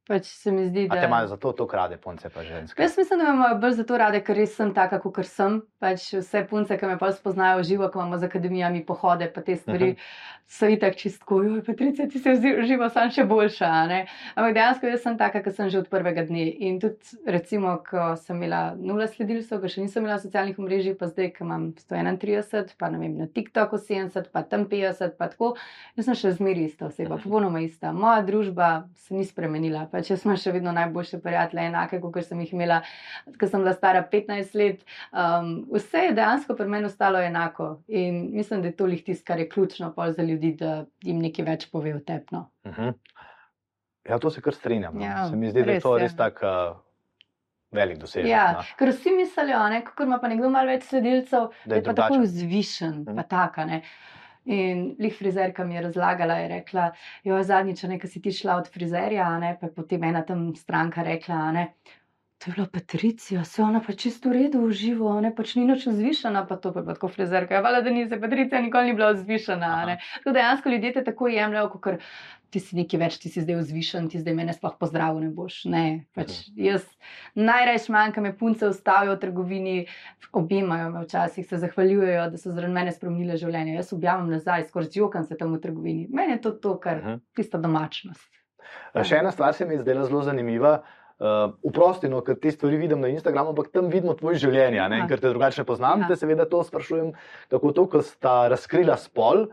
Pač se mi zdi, A da. te imajo zato to krade, punce pa ženske. Jaz mislim, da me imajo bolj zato rade, ker res sem taka, kot sem. Pač vse punce, ki me pa spoznajo živo, ko imamo z akademijami pohode, pa te stvari, Mhm. so itak čistko, joj, Patricija, ti se v živo sam še boljša. a ne." Ampak dejansko jaz sem taka, kot sem že od prvega dne. In tudi, recimo, ko sem imela nula sledilcev, ko še nisem imela socialnih omrežij, pa zdaj, ko imam 131, pa ne vem, na TikToku 70, pa tam 50, pa tako, jaz sem še zmeraj ista oseba, Mhm. popolnoma ista. Moja družba se ni spremenila. Pač jaz imam še vedno najboljše prijatelje, enake, kot sem jih imela, ko sem bila stara 15 let. Um, vse je dejansko pri meni ostalo enako. In mislim, da je to lih tisto, kar je ključno za ljudi, da jim nekaj več pove o tepno. Mhm. Ja, to se kar strinjam. no. Ja, se mi zdi, da je res to res tak uh, velik dosežek. Ja, no. ker vsi mislijo, ne, kako ima pa nekdo malo več sledilcev, Da je je pa tako vzvišen, Mhm. pa taka. Ne. In lih frizerka mi je razlagala, je rekla, jo zadnjič, ne, ko si ti šla od frizerja, ne, pa je potem ena tam stranka rekla, ne. To je bila Patricija, se ona pa čisto v redu uživa, ne pač ni nič vzvišena, pa to pa je pa tako frizerka. Ja, vala, da ni se Patricija nikoli ni bila vzvišena. Tako dejansko ljudje te tako jemljajo, kot ti si nekaj več, ti si zdaj vzvišen, ti zdaj mene sploh pozdravil ne boš. Ne, pač jaz najraje manjka me punce ustavijo v trgovini, objemajo me včasih, se zahvaljujejo, da so zaradi mene spremenile življenje. Jaz objavim nazaj, skoraj zjokam se tam v trgovini. Meni je to to, kar Mhm. tista domačnost. Uh, Še ena stvar se mi je zdela zelo zanimiva. Uh, Uprosti, no, ker te stvari vidim na Instagramu, ampak tam vidimo tvoje življenje, Ja. in ker te drugače poznam, Ja. te seveda to sprašujem, kako to, ko sta razkrila spol.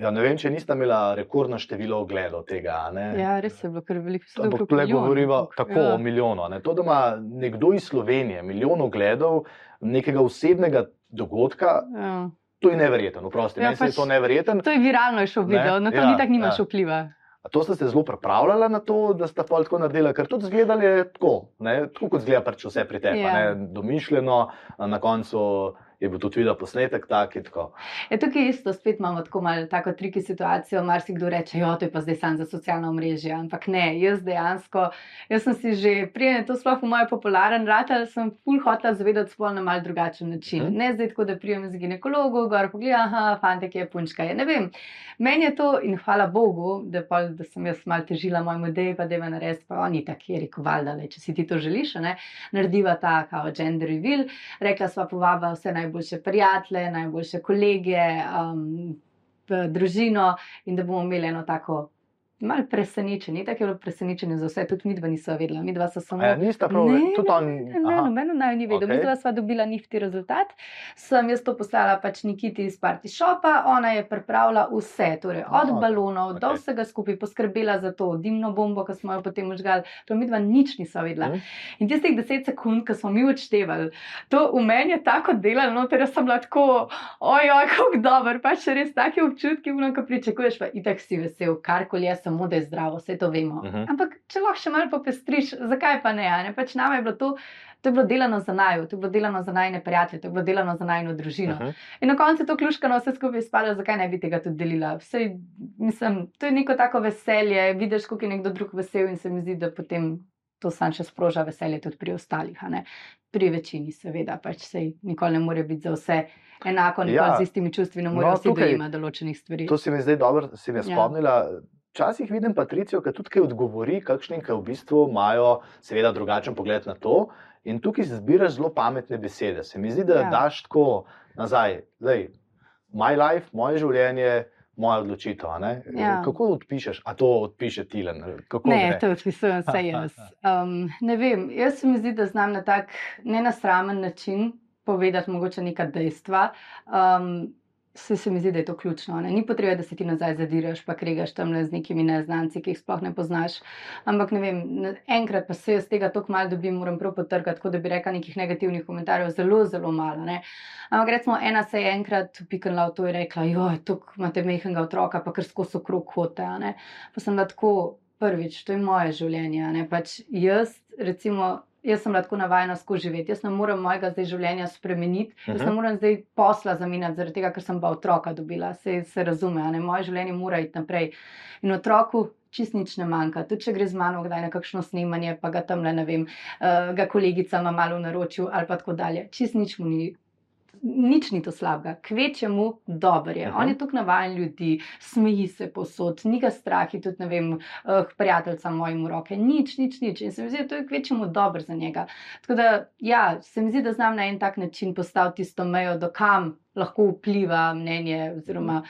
Ja, ne vem, če nista imela rekordno število ogledov tega. ne. Ja, res je bilo kar veliko. da Ampak okrog tu milijon, govoriva ampak, tako ja. o milijonu. Ne? To, da ima nekdo iz Slovenije milijon ogledov nekega osebnega dogodka, Ja. to je neverjetno. Oprosti, Ja, se je pač- to neverjetno. To je viralno je šel Ne, video, na to ja, ni tako nimaš ja. vpliva. A to ste se zelo pripravljali na to, da ste pa tako naredili, ker tudi zgledali je tako, ne? tako kot zgleda pač vse pri tebi, Ja. ja. domišljeno, na koncu je bil tudi videl posnetek, tak in tako. Je tukaj isto, spet imamo tako malo tako triki situacijo. Marsikdo reče, jo, to je pa zdaj sam za socialno omrežje. Ampak ne, jaz dejansko, jaz sem si že, prijem to sploh v moj popularen rat, ali sem ful hotela zavedati spol na mal drugačen način. Mhm. Ne zdaj tako, da prijem z ginekologu, gor pogleda, aha, fantek je punčka. Je. Ne vem, meni je to in hvala Bogu, da, pol, da sem jaz mal težila mojemu ideju, pa da me narediti, pa oni tako je rekel, valjda, če si ti to želiš, a ne, narediva ta kao gender reveal. Rekla sva povaba vse najboljše prijatelje, najboljše kolege, um, družino in da bomo imeli eno tako malo presenečenje. Tako je bilo presenečenje za vse, tudi mi dva nisva vedela. Mi dva so samo. Ja, nista prav, Ne, tudi on. Ne, ne, aha. nobeno naj ni vedel. Okej. Okay. Mi dva sva dobila nifti rezultat. Sem jaz to poslala pač Nikiti iz Party Shopa, ona je pripravila vse, torej od Aha, balonov do okej. vsega skupaj, poskrbela za to dimno bombo, ki smo jo potem užgali. To mi dva nič nisva vedela. Mhm. In tistih deset sekund, ko smo mi odštevali, to v meni je tako delalo, no, ter sem bila tako, ojoj, kako dober, pač res take občutki, ono, ko pričakuješ, pa itak si vesel, karkoli je, samo da je zdravo, vse to vemo. Mhm. Ampak če lahko še malo popestriš, zakaj pa ne? ne? Pač nama je bilo to. To je bilo delano za naju, to je bilo delano za najne prijatelje, to je bilo delano za najno družino. Mhm. In na koncu je to ključkano vse skupaj izpadlo, zakaj ne bi tega tudi delila. Vsej, mislim, to je neko tako veselje, vidiš, kako je nekdo drug vesel in se mi zdi, da potem to sam še sproža veselje tudi pri ostalih. ne. Pri večini, seveda, pač sej nikoli ne more biti za vse enako, nikoli Ja. ja. z istimi čustvi ne No, morejo vsi tukaj- dojemati določenih stvari. To si mi zdaj dobro, si me Ja. Včasih vidim Patricijo, ki tudi kaj odgovori, kakšni, ki v bistvu imajo seveda drugačen pogled na to. In tukaj zbiraš zelo pametne besede. Se mi zdi, da ja. Daš tako nazaj, da my life, moje življenje, moja odločitev. Ja. Kako odpišeš? A to odpiše Tilen? Kako Ne, gre? to odpisujem vse jaz. Um, ne vem, jaz se mi zdi, da znam na tak nenasramen način povedati mogoče neka dejstva. Um, Se, se mi zdi, da je to ključno. Ne? Ni potrebe, da se ti nazaj zadiraš, pa kregaš tam z nekimi neznanci, ki jih sploh ne poznaš. Ampak ne vem, enkrat pa se jaz tega tako malo dobim, moram prav potrkati, tako da bi rekla nekih negativnih komentarjev, zelo, zelo malo. Ne? Ampak recimo ena se je enkrat upiknila v to in rekla, joj, tukaj imate mehkega otroka, pa kar skozi okrog hote. a ne." Pa sem bila tako, prvič, to je moje življenje. Ne? Pač jaz, recimo, jaz sem bila tako navajena skozi živeti. Jaz ne morem mojega zdaj življenja spremeniti, uh -huh. jaz ne Mhm. morem zdaj posla zamenjati, zaradi tega, ker sem pa otroka dobila. Se, se razume, ne? moje življenje mora iti naprej. In otroku. Čist nič ne manjka. Tudi če gre z mano kdaj na kakšno snemanje, pa ga tam le ne vem, uh, ga kolegica ima malo v naročju ali pa tako dalje. Čist nič mu ni. Nič ni to slabega, kvečemu dobro je. Aha. On je tukaj navaden ljudi, smeji se posod, ni ga strah, tudi ne vem, uh, prijateljca mojim v roke, nič, nič, nič. In se mi zdi, da to je kvečemu dobro za njega. Tako da, ja, se mi zdi, da znam na en tak način postaviti tisto mejo, do kam lahko vpliva mnenje, oziroma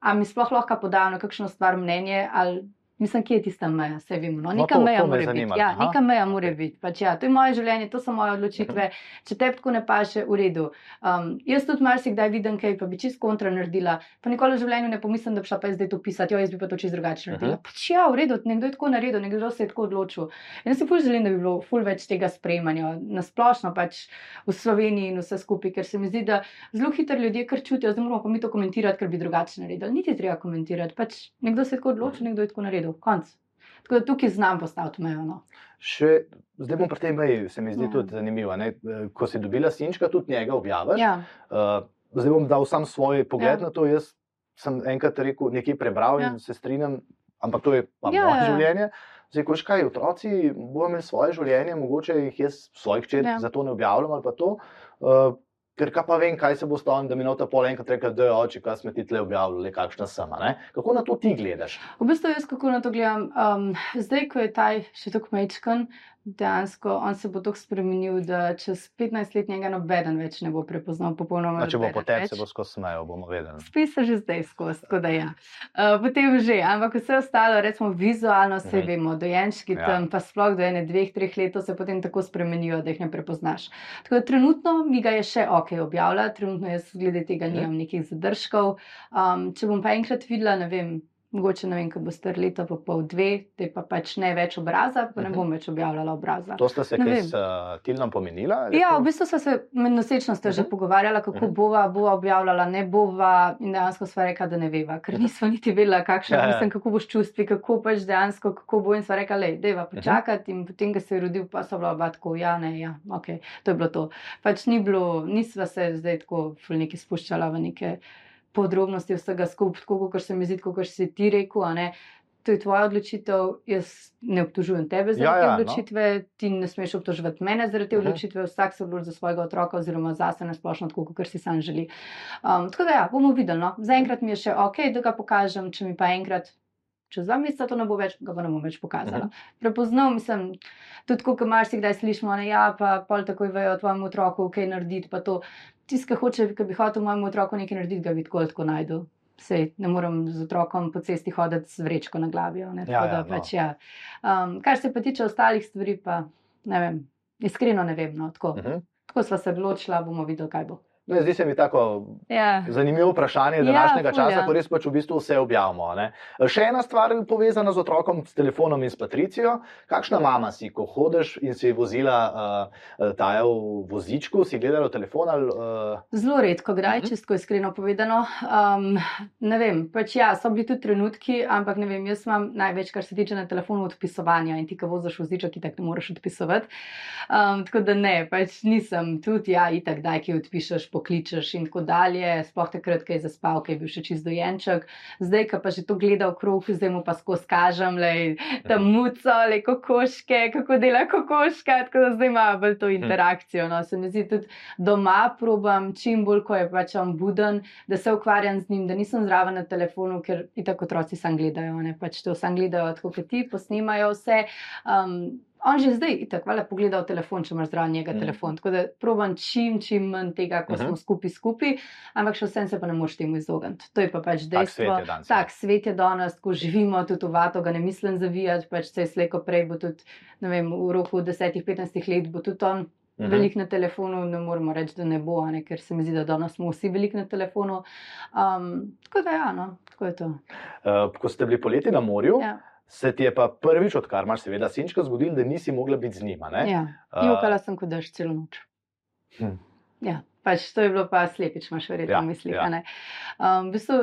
ali mi sploh lahko podajo na kakšno stvar mnenje, ali mislim, kje je tista meja, vse vemo. No, No, neka to- meja to me zanima. biti. Ja, Aha. neka meja mora biti. Pač, ja, to je moje življenje, to so moje odločitve. Če te tako ne paše, v redu. Um, jaz tudi marsikdaj vidim kaj, pa bi čist kontra naredila. Pa nikoli v življenju ne pomislim, da bi šla pa zdaj to pisati, jo jaz bi pa to čist drugače naredila. Mhm. Pač ja, v redu, nekdo je tako naredil, nekdo se je tako odločil. In jaz si ful želim, da bi bilo ful več tega sprejemanja, nasplošno pač v Sloveniji in vse skupaj, ker se mi zdi, da zelo hitro ljudje kar čutijo, da moramo pa mi to komentirati, ker bi drugače naredili. Niti treba komentirati, pač nekdo se je tako odločil, nekdo je tako naredil. Konc. Tako da tukaj znam postaviti mejo. No. Še, zdaj bom pri tej meji, se mi zdi Ja. tudi zanimivo. Ne? Ko si dobila sinčka, tudi njega objaviš. Ja, Uh, zdaj bom dal sam svoj pogled Ja. na to. Jaz sem enkrat rekel, nekaj prebral Ja. in se strinjam, ampak to je pa Ja, moje ja. življenje. Zdaj, ko škaj, otroci bodo imeli svoje življenje, mogoče jih jaz svojih črk Ja. zato ne objavljam ali pa to. Uh, Ker pa vem, kaj se bo stalo, da mi na to pol enkrat reče, da je oči, kaj smo ti tle objavljali, kakšna sama. Kako na to ti gledaš? v bistvu jaz kako na to gledam. Um, zdaj, ko je taj še tako mečkan, dejansko on se bo tako spremenil, da čez 15 let njega nobeden več ne bo prepoznal popolnoma. Če bo potem več. se bo skozi smejal, bomo vedeli. Spis se že zdaj skozi, tako da ja. Uh, potem že, ampak vse ostalo, recimo vizualno, vse Mhm. vemo, dojenčki Ja. tam, pa sploh do ene, dveh, treh let se potem tako spremenijo, da jih ne prepoznaš. Tako da trenutno mi ga je še ok objavljati, trenutno jaz glede tega Mhm. nimam nekih zadržkov. Um, če bom pa enkrat videla, ne vem. Mogoče ne vem, ko bo star leto, pa pol dve, te pa pač ne več obraza, pa ne Mhm. bom več objavljala obraza. To sta se Ne kaj vem. s uh, Tilnom pomenila? Ja, v bistvu smo se med nosečnostjo že Mhm. pogovarjala, kako Mhm. bova, bova objavljala, ne bova, in dejansko sva rekla, da ne veva, ker nismo niti vedela, kakšno Ja, ja. mislim, kako boš čustvi, kako pač dejansko, kako bo in sva rekla, le, deva počakati in potem, ko se je rodil, pa so bila oba tako, ja, ne, ja, ok, to je bilo to. Pač ni bilo, nisva se zdaj tako neki spuščala v neke podrobnosti vsega skupaj, tako kot se mi zdi, kot si ti rekel. To je tvoja odločitev, jaz ne obtožujem tebe za Ja, te ja, no. odločitve, ti ne smeš obtoževati mene zaradi te Mhm. odločitve, vsak se odloči za svojega otroka oziroma zase na splošno, tako kot si sam želi. Um, tako da ja, bomo videli. No. Zaenkrat mi je še ok, da ga pokažem, če mi pa enkrat. Čez dva meseca to ne bo več, ga pa ne bom več pokazala. Mhm. Prepoznal sem, tudi ko imaš, kdaj slišimo, da ja, pa pol takoj vejo o tvojem otroku, kaj narediti. Pa to, tisti, ki hoče, ki bi hotel mojemu otroku nekaj narediti, ga bi tako ali tako najdu. Sej, ne morem z otrokom po cesti hoditi z vrečko na glavi. Ja, tako ja, da no. pač, ja. um, kar se pa tiče ostalih stvari, pa ne vem, iskreno ne vem. No, tako. Mhm. tako sva se odločila, bomo videli, kaj bo. Ne, zdi se mi tako Ja. zanimivo vprašanje Ja, današnjega ful, časa, ja. ko res pač v bistvu vse objavimo. ne. Še ena stvar povezana z otrokom, s telefonom in s Patricijo. Kakšna mama si, ko hodiš in si vozila uh, taja v vozičku, si gledala telefon ali. Uh, Zelo redko, kdaj, Mhm. čisto iskreno povedano. Um, ne vem, pač ja, so bili tudi trenutki, ampak ne vem, jaz imam največ, kar se tiče na telefonu, odpisovanja in ti, ko voziš voziček, ki tako ne moreš odpisovati. Um, tako da ne, pač nisem tudi, ja, itak, daj, ki odpišeš, pokličeš in tako dalje. Sploh takrat, ko je zaspal, ko je bil še čist dojenček. Zdaj, ko pa že to gleda okrog, zdaj mu pa skozi kažem, le tam muco, le kokoške, kako dela kokoška, tako da zdaj ima bolj to interakcijo. No. Se mi zdi tudi doma probam čim bolj, ko je pač on buden, da se ukvarjam z njim, da nisem zraven na telefonu, ker itak otroci sam gledajo, ne pač to sam gledajo, tako kot ti, posnemajo vse. Um, On že zdaj, itak, vale, pogleda v telefon, če imaš zraven njega Mhm. telefon. Tako da probujem čim, čim manj tega, ko Mhm. smo skupaj skupaj, ampak še vsem se pa ne moreš temu izogniti. To je pa pač Tak dejstvo. svet je danes, ja. Tak svet je danes, ko živimo, tudi v vato ga ne mislim zavijati, pač se je slejko prej, bo tudi, ne vem, v roku 10-15 let bo tudi on Mhm. velik na telefonu, ne moremo reči, da ne bo, ne, ker se mi zdi, da danes smo vsi velik na telefonu. Um, tako da, ja, no, tako je to. Uh, ko ste bili poleti na morju, Ja, se ti je pa prvič, odkar imaš seveda sinčka, zgodilo, da nisi mogla biti z njima. ne? ja. Uh, jokala sem kot daš celo noč. Hm. Ja, pač to je bilo pa slepič, imaš verjetno Ja, v mislih. ja. Um, v bistvu,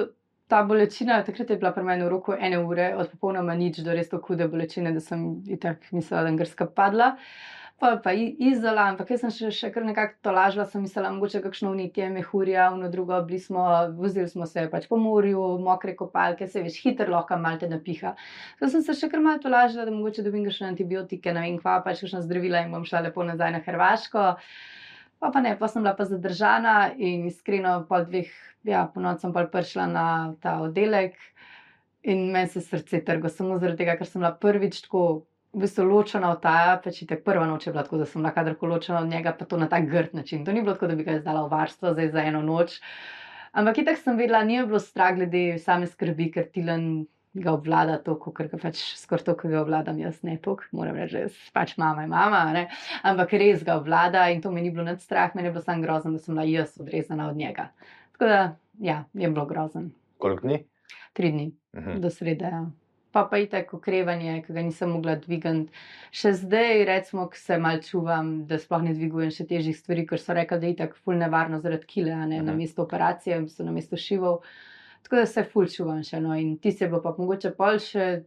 ta bolečina, takrat je bila pri meni v roku ene ure, od popolnoma nič do res tako hude bolečine, da sem itak mislila, da je grska padla. Pa, pa izola, ampak jaz sem še, še kar nekako to lažila, sem mislila, mogoče kakšno unitje, mehurja, uno drugo, bili smo, vozili smo se pač po morju, mokre kopalke, se veš, hitro lahko malo te napiha. Zato sem se še kar malo to lažila, da mogoče dobim še antibiotike, ne vem kva, pač kakšna zdravila in bom šla lepo nazaj na Hrvaško. Pa, pa ne, pa sem bila pa zadržana in iskreno pol dveh, ja, po noč sem pa prišla na ta oddelek in meni se srce trgo, samo zaradi tega, ker sem bila prvič tako. V bistvu ločena od je tako prva noč je bila tako, da sem bila kadarkoli ločena od njega, pa to na tak grd način. To ni bilo tako, da bi ga izdala v varstvo zdaj za eno noč. Ampak itak sem vedela, ni bilo strah glede same skrbi, ker Tilan ga obvlada to, ker ga pač skoraj to, ki ga obvladam jaz, ne to, moram reči, jaz pač mama je mama, ne? ampak res ga obvlada in to mi ni bilo nad strah, meni je bilo samo grozno, da sem bila jaz odrezana od njega. Tako da, ja, je bilo grozno. Koliko dni? Tri dni Mhm. do srede. Ja. Pa pa itek okrevanje, ki ga nisem mogla dvigati. Še zdaj, recimo, se mal čuvam, da sploh ne dvigujem še težjih stvari, ker so rekli, da je itek ful nevarno zaradi kile, ne Mhm. na mesto operacije, so na mesto šivov. Tako da se ful čuvam še eno in ti se bo pa mogoče pol še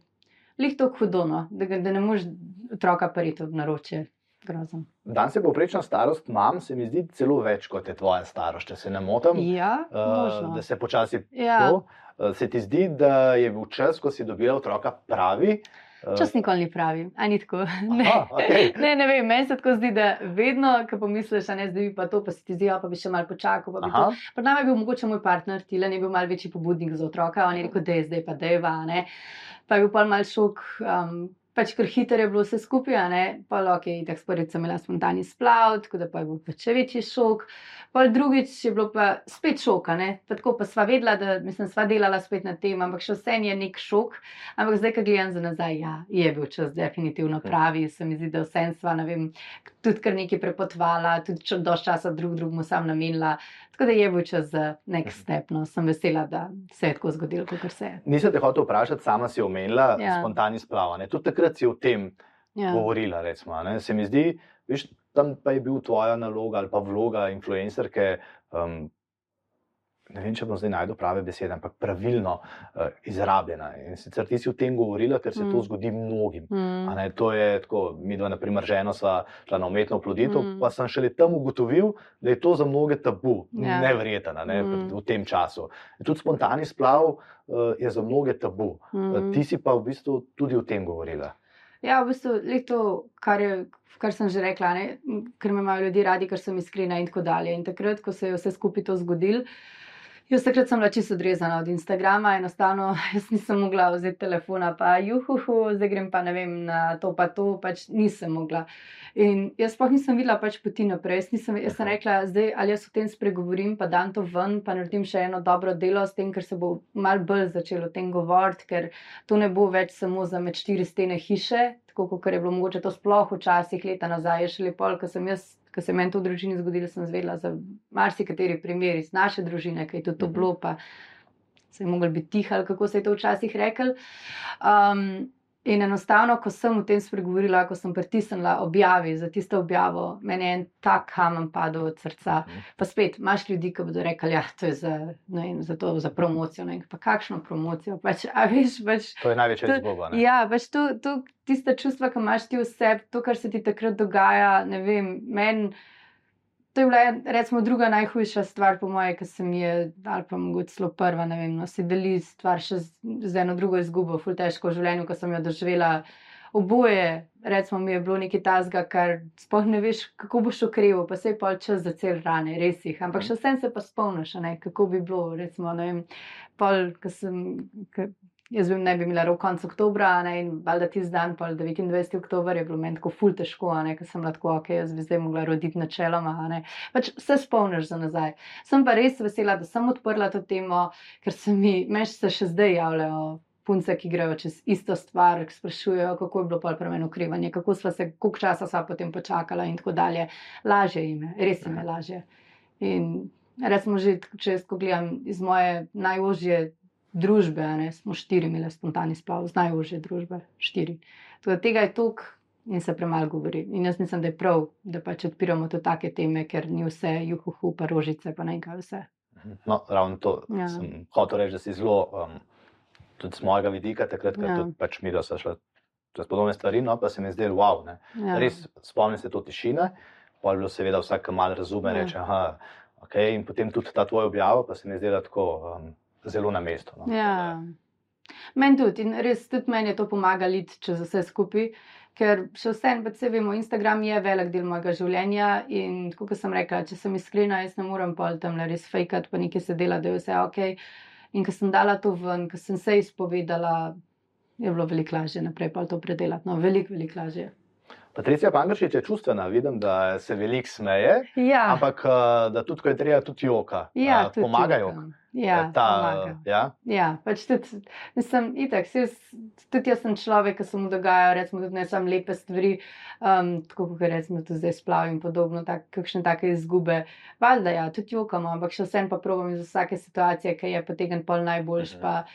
lih to hudo, no, da, da ne moreš otroka pariti v naročje. Grozno. Dan se povprečna starost mam, se mi zdi celo več kot je tvoja starost, če se ne motim. Ja, Uh, možno. da se počasi Ja. to. Uh, se ti zdi, da je bil čas, ko si dobila otroka pravi? Uh, Čas nikoli ni pravi, a ni tako. Ne. Aha, okej. ne, ne vem, meni se tako zdi, da vedno, ko pomisliš, a ne zdaj bi pa to, pa si ti zdi, "Ja, pa bi še malo počakal. Pred nami je bil mogoče moj partner, Tilen je bil mal večji pobudnik za otroka, on je rekel, da je zdaj pa deva, ne. Pa je bil pa mal šok. Um, pač kar hitro je bilo vse skupaj, a ne, pa ok, tako sporica imela spontani splav, tako da pa je bil pač še večji šok. Pol drugič je bilo pa spet šok, a ne, pa tako pa sva vedela, da mislim, sva delala spet na tem, ampak še vse je nek šok. Ampak zdaj, ko gledam za nazaj, ja, je bil čas definitivno pravi, se mi zdi, da vse sva, ne vem, tudi kar nekaj prepotvala, tudi če dož časa drug drugmu sam namenila. Tako da je bil čas za nek step, no, sem vesela, da se je tako zgodilo, kot se je. Nisem te hotel vprašati, sama si omenila Ja. spontani splav. a ne. Tudi takrat si o tem Ja. govorila. Recimo, ne. Se mi zdi, viš, tam pa je bil tvoja naloga ali pa vloga influencerke. Um, ne vem, če bom zdaj najdel prave besede, ampak pravilno uh, izrabljena. In sicer ti si o tem govorila, ker se mm. to zgodi mnogim. Mm. Ne, to je tako, mi dva, naprimer, žena sva šla na umetno oploditev, mm. Pa sem šele tam ugotovil, da je to za mnoge tabu, Ja. nevreten ne, mm. V tem času. In tudi spontani splav uh, je za mnoge tabu. Mm. Mm. Ti si pa v bistvu tudi o tem govorila. Ja, v bistvu je to, kar, je, kar sem že rekla, ne? ker me imajo ljudje radi, ker sem iskrena in tako dalje. In takrat, ko se je vse skupaj to zgodilo, jaz takrat sem bila čisto odrezana od Instagrama, enostavno jaz nisem mogla vzeti telefona, pa juhu, zdaj grem pa ne vem na to, pa to, pač nisem mogla. In jaz sploh nisem videla pač poti naprej. Jaz, nisem, jaz sem rekla, zdaj ali jaz o tem spregovorim, pa dam to ven, pa naredim še eno dobro delo s tem, ker se bo mal bolj začelo o tem govoriti, ker to ne bo več samo za med štiri stene hiše, tako kot je bilo mogoče to sploh včasih leta nazaj, je šele pol, ko sem jaz. Ko se je meni to v družini zgodilo, sem zvedela za marsikateri primer iz naše družine, ki je tudi to Mhm. bilo, pa se je mogel biti tiho, kako se je to včasih rekel. Um, in enostavno, ko sem o tem spregovorila, ko sem pritisnila objavi za tisto objavo, meni je en tak kamen padel od srca. Mhm. Pa spet imaš ljudi, ki bodo rekli, da ja, to je za, vem, za, to, za promocijo. Ne pa kakšno promocijo? Pač, veš, pač, To je največja izguba. Ja, pač to, to, tiste čustva, ki imaš ti v sebi, to, kar se ti takrat dogaja, ne vem, meni. To je bila, recimo, druga najhujša stvar, po mojem, ki se mi je, ali pa mogoče celo prva, ne vem, no, si deli stvar še z, z eno drugo izgubo, ful težko v življenju, ko sem jo doživela. Oboje, recimo, mi je bilo nekaj tasga, kar sploh ne veš, kako boš okreval, pa se je pol čas za cel rane, res jih. Ampak še vsem se pa spomniš, ne, kako bi bilo, recimo, ne vem, pol, ko sem. Jaz bi ne bi imela rok konec oktobra, ne, in valjda tisti dan, pol 29. oktober je bilo meni tako ful težko, a ne, ker sem bila tako, ok, jaz bi zdaj mogla roditi načeloma, ne. Pač vse spomniš za nazaj. Sem pa res vesela, da sem odprla to temo, ker se mi, meš se še zdaj javljajo punce, ki grejo čez isto stvar, sprašujejo, kako je bilo pol pri meni ukrivanje, kako sva se, koliko časa sva potem počakala in tako dalje. Lažje jim je, res jim je lažje. In recimo že, če jaz ko gledam iz moje najožje družbe, ne, smo štiri imeli spontani splav, z najožje družbe, štiri. Tako da tega je toliko in se premalo govori. In jaz mislim, da je prav, da pač odpiramo tudi take teme, ker ni vse juhuhu, pa rožice, pa ne kaj vse. No, ravno to ja. Sem hotel reči, da si zelo, um, tudi z mojega vidika, takrat, ko ja. Pač mi, da so šle čez podobne stvari, no, pa se mi je zdelo, wow. Ne. Ja. Res spomnim se to tišine, pa je bilo seveda vsak, ki malo razume, Ja. reče, aha, ok, in potem tudi ta tvoj objava, pa se mi je zdela tako um, zelo na mestu. No. Ja. Meni tudi in res tudi meni je to pomagalo iti čez vse skupaj. Ker še vsem, pa se vemo, Instagram je velik del mojega življenja in kot sem rekla, če sem iskrena, jaz ne morem pol tam res fejkat, pa nekaj se dela, da je vse ok. In ko sem dala to ven, ko sem se izpovedala, je bilo veliko lažje naprej pa to predelati. No, veliko, veliko lažje. Patricija Pangršič je čustvena, vidim, da se veliko smeje, Ja, ampak uh, da tudi, ko je treba, tudi joka. ja Uh, tudi pomagajo. tukaj. Ja, ta, pomaga. ja? Ja, pač tudi, mislim, itak, jaz, tudi jaz sem človek, ki se mu dogajajo, recimo, tudi ne samo lepe stvari, um, tako kot recimo tudi zdaj splav in podobno, tak, kakšne take izgube. Valjda, ja, tudi jokamo, ampak še vsem pa probam iz vsake situacije, ki je potegn pol najboljš. Mhm. Pa,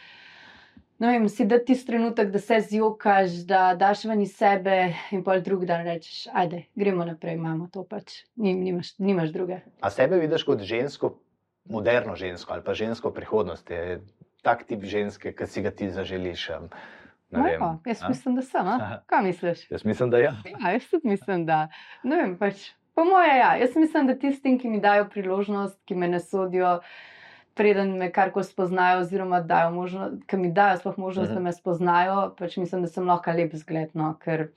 ne vem, si da ti trenutek, da se zjokaš, da daš ven iz sebe in pol drug dan rečeš, ajde, gremo naprej, imamo to pač, Nim, nimaš, nimaš druge. A sebe vidiš kot žensko, moderno žensko ali pa žensko prihodnosti? Je Tak tip ženske, ki si ga ti zaželiš. ne vem, Majko, jaz a? mislim, da sem, a? kaj misliš? Jaz mislim, da ja. Ja, jaz tudi mislim, da. Ne vem, pač, po moje, ja. Jaz mislim, da tistim, ki mi dajo priložnost, ki me ne sodijo, preden me karkoli spoznajo, oziroma dajo možnost, ki mi dajo sploh možnost, Mhm. da me spoznajo, pač mislim, da sem lahko lep zgled. No, ker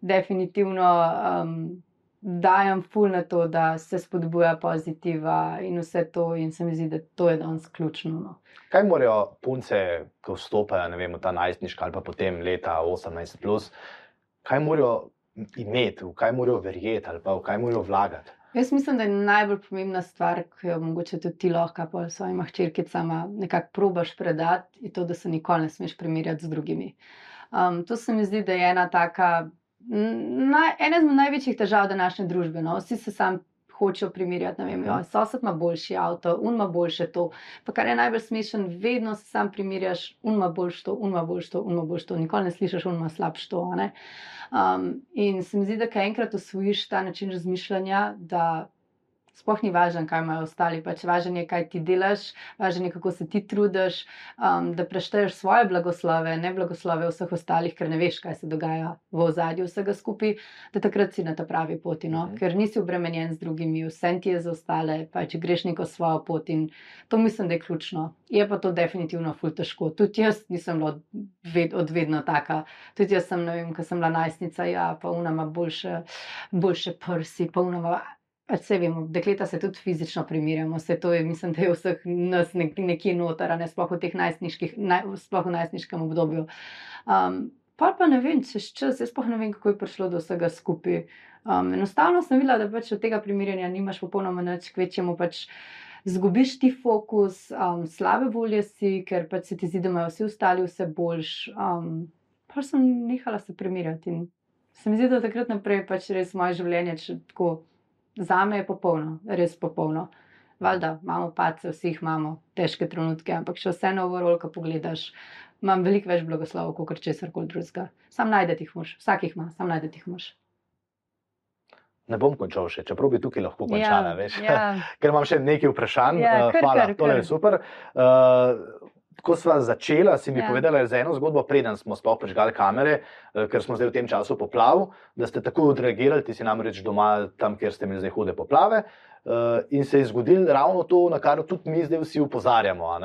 definitivno um, dajem ful na to, da se spodbuja pozitiva in vse to, in se mi zdi, da to je danes ključno. No. Kaj morajo punce, ko vstopajo vem, v ta najstniška ali pa potem leta 18, plus, kaj morajo imeti, v kaj morajo verjeti ali pa v kaj morajo vlagati. Jaz mislim, da je najbolj pomembna stvar, ki jo mogoče tudi ti lahko pa svojima hčerkicama nekako probaš predati, je to, da se nikoli ne smeš primerjati z drugimi. Um, to se mi zdi, da je ena taka, naj, ena izmed največjih težav današnje družbe. No? Vsi se sam hočejo primerjati. Vem, jo, sosed ima boljši avto, un ima boljše to. Pa kar je najbolj smešen, vedno se sam primerjaš, un ima boljš to, un ima boljš to, un ima boljš to. Nikoli ne slišiš, un ima slabš to. Um, in se mi zdi, da kaj enkrat osvojiš ta način razmišljanja, da Sploh ni važno, kaj imajo ostali, pač važno je, kaj ti delaš, važno je, kako se ti trudiš, um, da prešteješ svoje blagoslove, ne blagoslove vseh ostalih, ker ne veš, kaj se dogaja v ozadju vsega skupaj, da takrat si na ta pravi poti, no? mhm. ker nisi obremenjen z drugimi, vse ti je za ostale, pa če greš neko svojo pot in to mislim, da je ključno. Je pa to definitivno ful težko. Tudi jaz nisem bila od, od vedno taka. Tudi jaz sem, ne vem, ko sem bila najstnica, ja, pa unama boljše, boljše prsi, pa unama. Pač se vemo, dekleta se tudi fizično primerjamo, vse to je, mislim, da je vseh nas nek, nekje noter, ne sploh v tem naj, najstniškem obdobju. Um, pa pa ne vem, čez čas, jaz pa ne vem, kako je prišlo do vsega skupaj. Um, enostavno sem videla, da pač od tega primerjanja nimaš popolnoma nič, kvečemu pač. Zgubiš ti fokus, um, slabe volje si, ker pač se ti zdi, da imajo vsi ostali vse boljš. Um, pa sem nehala se primerjati in se mi zdi, da takrat naprej pač res moje življenje, tako za me je popolno, res popolno. Valjda, imamo pace, vsi jih imamo, težke trenutke, ampak če vse na uvorolka pogledaš, imam veliko več blagoslovov, kot česar koli drugega. Sam najdete jih mož, vsak jih ima, sam najdete jih mož. Ne bom končal še, čeprav bi tukaj lahko končala, ja, ja. ker imam še nekaj vprašanj. Ja, kar, Hvala, kar, tole je super. Uh, ko smo začeli, si mi ja. povedala za eno zgodbo, preden smo sploh prižgali kamere, eh, ker smo zdaj v tem času poplav, da ste tako odreagirali, ti si namreč doma tam, kjer ste imeli zdaj hude poplave. Uh, in se je zgodilo ravno to, na kar tudi mi zdaj vsi upozarjamo.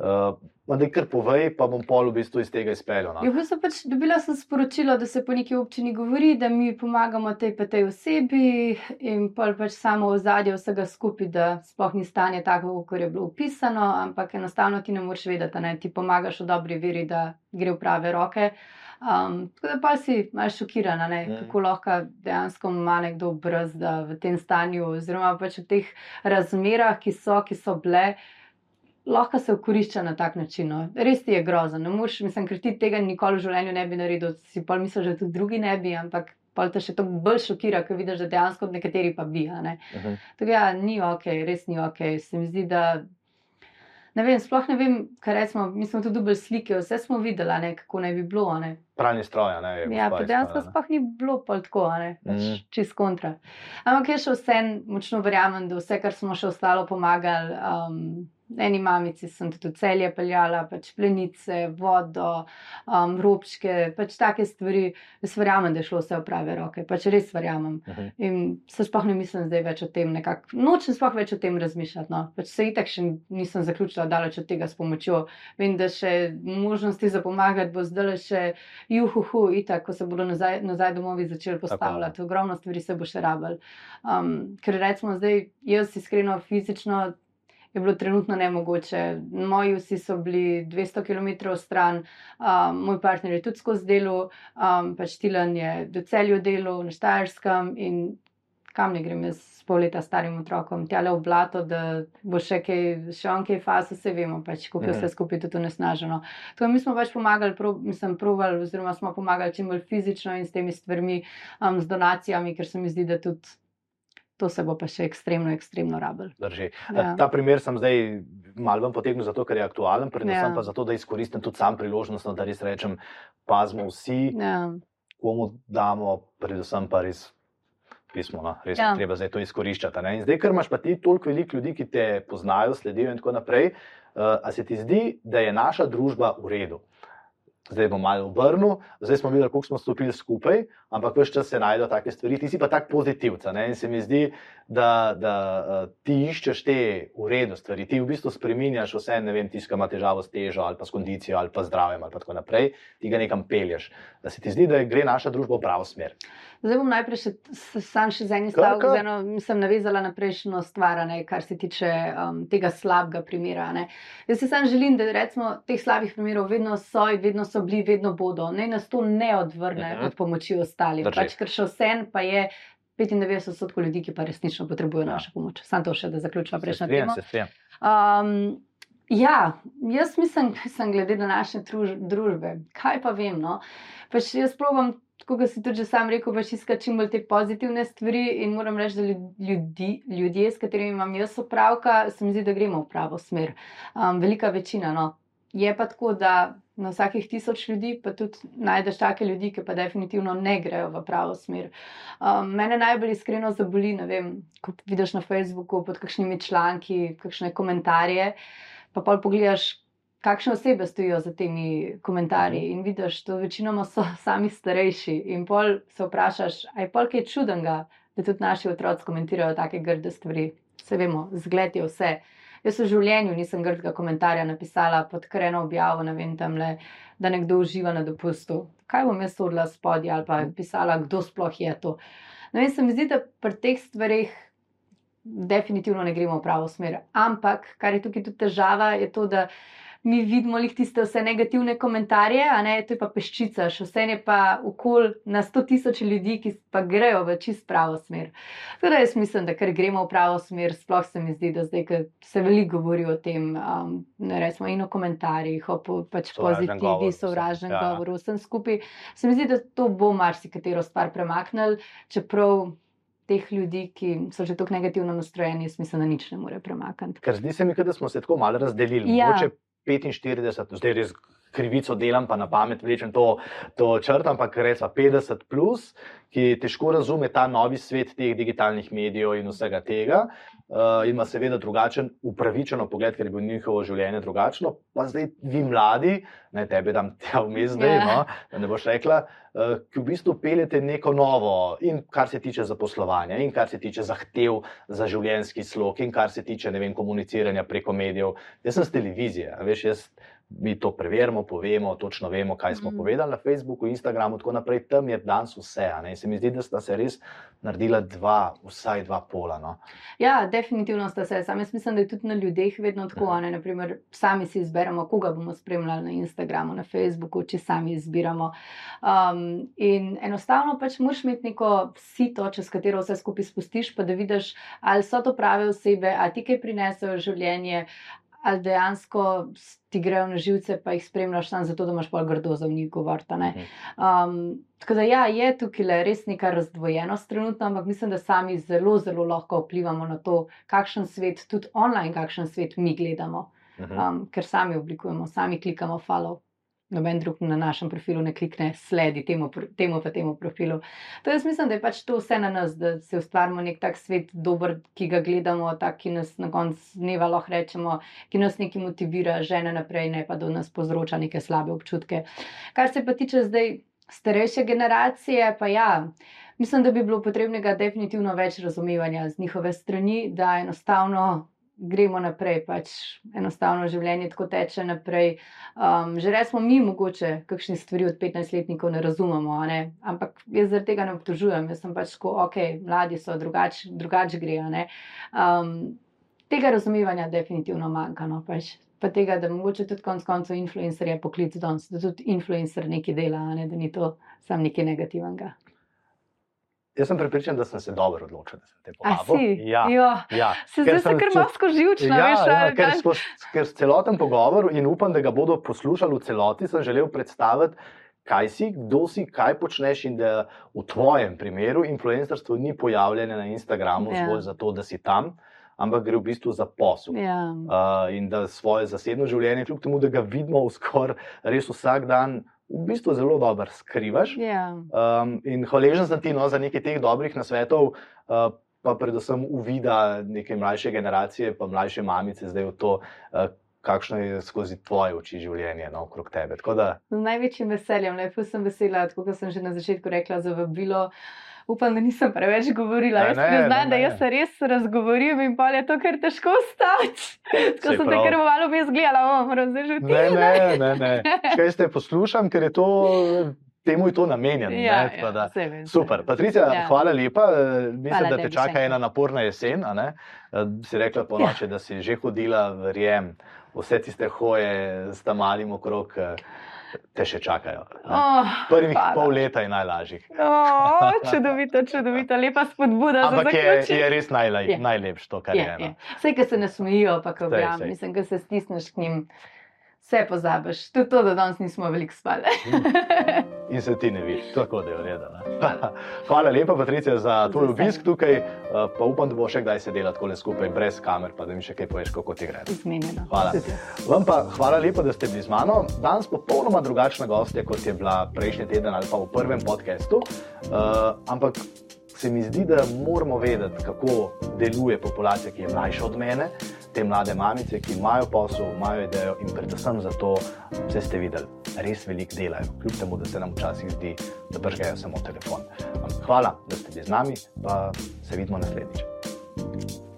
Uh, da, kar povej, pa bom pol v bistvu iz tega izpeljal. No. Ja, v bistvu pač dobila sem sporočilo, da se po neki občini govori, da mi pomagamo tej pa tej osebi in pol pač samo v zadju vsega skupaj, da sploh ni stanje tako, kot je bilo upisano, ampak enostavno ti ne moreš vedeti, da ti pomagaš v dobri veri, da gre v prave roke. Um, tako da pa si malo šokirana, ne, mm. kako lahko dejansko ima nekdo brzda v tem stanju, oziroma pač v teh razmerah, ki so, ki so bile, lahko se okorišča na tak način. No. Res ti je grozno. Mislim, ker ti tega nikoli v življenju ne bi naredil, si pa misliš, da tudi drugi ne bi, ampak. Pa te še toliko bolj šokira, ko vidiš, da dejansko nekateri pa bi. Uh mhm. -huh. Tako ja, ni ok, res ni ok. Se mi zdi, da ne vem, sploh ne vem, kaj rečemo. Mi smo tudi dobili slike, vse smo videli, ne, kako naj bi bilo. Ne. Pravni stroj, ne vem. Ja, pa dejansko sploh ni bilo tako, ne, pač mm. čist kontra. Ampak jaz še vsem močno verjamem, da vse, kar smo še ostalo pomagali. Um, eni mamici sem tudi celje peljala, pač plenice, vodo, um, robčke, pač take stvari. Jaz verjamem, da je šlo vse v prave roke, pač res verjamem. Uh. -huh. In se sploh ne mislim zdaj več o tem, nekako nočem sploh več o tem razmišljati. No. Pač se itak še nisem zaključila daleč od tega s pomočjo. Vem, da še možnosti za pomagati bo zdaj še juhu, itak, ko se bodo nazaj, nazaj domovi začeli postavljati. Tako. Ogromno stvari se bo še rabljalo. Um, ker recimo zdaj, jaz iskreno fizično je bilo trenutno nemogoče. Moji vsi so bili 200 km stran, um, moj partner je tudi skozi delo, um, pač Tilan je do celju delo na Štajerskem in kam ne grem jaz s pol leta starim otrokom, tjale v blato, da bo še kaj, še on kaj fasa, se vemo, pač, kako je vse mhm. skupaj tudi nesnaženo. Tako mi smo pač pomagali, prov, mislim, provali, oziroma smo pomagali čim bolj fizično in s temi stvarmi, um, z donacijami, ker se mi zdi, da tudi to se bo pa še ekstremno, ekstremno rabil. Ja. Ta primer sem zdaj malo vam potegnil, zato ker je aktualen, predvsem ja. pa zato, da izkoristim tudi sam priložnost, no, da res rečem, pazmo vsi, ja. komu damo, predvsem pa res. Pismo, no, res ja. treba zdaj to izkoriščati. Ne? In zdaj, ker imaš pa ti toliko veliko ljudi, ki te poznajo, sledijo in tako naprej, uh, a se ti zdi, da je naša družba v redu? Zdaj bom malo obrnil, zdaj smo videli, kako smo stopili skupaj, ampak vse čas se najdejo take stvari. Ti si pa tak pozitivca. Ne? In se mi zdi, da, da uh, ti iščeš te uredne stvari, ti v bistvu spremenjaš vse, ne vem, tiskaj ima težavo s težo ali pa s kondicijo ali pa zdravjem ali pa tako naprej, ti ga nekam pelješ. Da se ti zdi, da gre naša družba v pravo smer. Zdaj bom najprej še, sam še z enim stavkom, z eno, sem navezala na prejšnjo stvar, ne, kar se tiče um, tega slabega primera. Ne. Jaz se sam želim, da recimo teh slabih primerov vedno so in vedno so bili, vedno bodo. Naj nas to ne odvrne Mhm. od pomoči ostalim. Drži. Pač, ker še vsem pa je 95% ljudi, ki pa resnično potrebujejo Ja. našo pomoč. Sam to še, da zaključiva Se prejšnjo temo. Um, ja, jaz mislim, da sem glede na naše druž družbe. Kaj pa vem? No? Pač jaz probujem, tako kot si tudi sam rekel, pač iskati čim bolj te pozitivne stvari in moram reči, da ljud- ljudi, ljudje, s katerimi imam jaz opravka, se mi zdi, da gremo v pravo smer. Um, velika večina. No. Je pa tako, da na vsakih tisoč ljudi pa tudi najdeš take ljudi, ki pa definitivno ne grejo v pravo smer. Um, mene najbolj iskreno zaboli, ne vem, ko vidiš na Facebooku pod kakšnimi članki, kakšne komentarje, pa pol pogledaš, kakšne osebe stojijo za temi komentarji in vidiš, da večinoma so sami starejši in pol se vprašaš, aj pol kaj čudenga, da tudi naši otroci komentirajo take grde stvari. Se vemo, zgled je vse. Jaz v življenju nisem grdega komentarja napisala pod kreno objavo, ne vem tam le, da nekdo uživa na dopustu. Kaj bom jaz odla spodaj ali pa pisala, kdo sploh je to. No in se mi zdi, da pri teh stvarih definitivno ne gremo v pravo smer. Ampak, kar je tukaj tudi težava, je to, da mi vidimo lih tiste vse negativne komentarje, a ne, to je pa peščica, še vse je pa okol na sto tisoč ljudi, ki pa grejo v čist pravo smer. Tako da jaz mislim, da ker gremo v pravo smer, sploh se mi zdi, da zdaj, ker se veliko govori o tem, um, ne resmo in o komentarjih, o po, pač govoru, pozitivi, sovražnem ja. govoru, vsem skupaj, se mi zdi, da to bo marsikatero stvar premaknili, čeprav teh ljudi, ki so že tako negativno nastrojeni, jaz mislim, da nič ne more premakniti. Ker zdi se mi, da smo se tako malo razdelili. Ja. Mogoče 45, zdaj res krivico delam, pa na pamet vlečem to, to črto, ampak recimo 50, plus, ki težko razume ta novi svet teh digitalnih medijev in vsega tega. Uh, ima seveda drugačen, upravičeno pogled, ker je bilo njihovo življenje drugačno. Pa zdaj vi mladi, naj tebe dam tja vmes zdaj, Ja. no, da ne boš rekla, uh, ki v bistvu peljete neko novo, in kar se tiče zaposlovanja, in kar se tiče zahtev za življenjski slog, in kar se tiče ne vem, komuniciranja preko medijev. Jaz sem z televizije, veš, jaz, mi to preverimo, povemo, točno vemo, kaj smo mm. povedali na Facebooku, Instagramu, tako naprej. Tam je danes vse. In Se mi zdi, da sta se res naredila dva, vsaj dva pola. No. Ja, definitivno sta se. Sam jaz mislim, da je tudi na ljudeh vedno tako. a Ne? Naprimer, sami si izberemo, koga bomo spremljali na Instagramu, na Facebooku, če sami izbiramo. Um, in enostavno pač moraš imeti neko sito, čez katero vse skupaj spustiš, pa da vidiš, ali so to prave osebe, ali ti kaj prinesejo življenje. Ali dejansko ti grejo na živce, pa jih spremljaš samo zato, da imaš pol grdo za njih govoriti. Mhm. Um, tako da ja, je tukaj le res neka razdvojenost trenutno, ampak mislim, da sami zelo, zelo lahko vplivamo na to, kakšen svet, tudi online, kakšen svet mi gledamo, Mhm. um, ker sami oblikujemo, sami klikamo follow. Noben drug na našem profilu ne klikne sledi temu, temu pa temu profilu. To jaz mislim, da je pač to vse na nas, da se ustvarimo nek tak svet, dober, ki ga gledamo, tak, ki nas na koncu dneva lahko rečemo, ki nas nekaj motivira, žene naprej, ne pa da nas povzroča neke slabe občutke. Kar se pa tiče zdaj starejše generacije, pa ja, mislim, da bi bilo potrebnega definitivno več razumevanja z njihove strani, da enostavno gremo naprej, pač enostavno življenje tako teče naprej. Um, že res smo mi mogoče kakšne stvari od 15-letnikov ne razumemo, ne? ampak jaz zaradi tega ne obtožujem, jaz sem pač tako, ok, mladi so, drugače drugač gre. a ne. Um, tega razumevanja definitivno manjka. No, pač. Pa tega, da mogoče tudi konec koncev influencer je poklic danes, da tudi influencer nekaj dela, ne, da ni to samo nekaj negativnega. Jaz sem pripričan, da sem se dobro odločil, da sem te povabil. Ja, Jo, ja. se zdaj se sem kar čut- masko živčna, Ja, veš, ja, ker, skozi, ker celoten pogovor in upam, da ga bodo poslušali v celoti, sem želel predstaviti, kaj si, kdo si, kaj počneš in da v tvojem primeru influencerstvo ni pojavljeno na Instagramu Ja. zgolj zato, da si tam, ampak gre v bistvu za posel. Ja. Uh, in da svoje zasebno življenje, kljub temu, da ga vidimo skoraj res vsak dan, v bistvu zelo dobro skrivaš. Ja. Um, in hvaležen sem ti no, za nekaj teh dobrih nasvetov, uh, pa predvsem uvida neke mlajše generacije, pa mlajše mamice zdaj v to, uh, kakšno je skozi tvoje oči življenje no, okrog tebe. Tako da, Z največjim veseljem, lepo sem vesela, tako kot sem že na začetku rekla, za vabilo. Upam, da nisem preveč govorila. Jaz priznam, da jaz se res razgovorim in pa je to kar težko stati. Tako sem te kar malo bi zgledala, o, moram zdaj že ne, ne, ne, ne. Kaj ste poslušam, ker je to, temu je to namenjeno. Ja, ne, tako ja, da- vem, Super. Patricija, Ja. ja. hvala lepa. Eh, Mislim, Hvala da te še čaka enkrat. ena naporna jesen. Eh, Si rekla po noči, ja. da si že hodila, verjem, vse tiste hoje s tam malim okrog. eh, te še čakajo. Oh, Prvih hvala. pol leta je najlažjih. Oh, čudovito, čudovito, lepa spodbuda Ampak za je, zaključek. je res najlej, Je. najlepše to, kar je. Je, no. je. Vse, ki se ne smejijo, pa ko Sej, objamem, sej. mislim, da se stisneš k njim, vse pozabiš. Tudi to, da danes nismo veliko spali. In se ti ne vidiš, tako da je urejeno. Hvala lepa, Patricija, za tvoj obisk tukaj. eh, Pa upam, da bo še kdaj sedela tako skupaj, brez kamer, pa da mi še kaj poveš, kako ti gre. Zmenjeno. Hvala. Vam pa hvala lepa, da ste bili z mano. Danes popolnoma drugačna gostja, kot je bila prejšnji teden ali pa v prvem podkastu. Uh, ampak se mi zdi, da moramo vedeti, kako deluje populacija, ki je mlajša od mene, te mlade mamice, ki imajo posel, imajo idejo in predvsem zato, vse ste videli, res veliko delajo, kljub temu, da se nam včasih zdi, da bržgajo samo telefon. Hvala, da ste bili z nami, pa se vidimo naslednjič.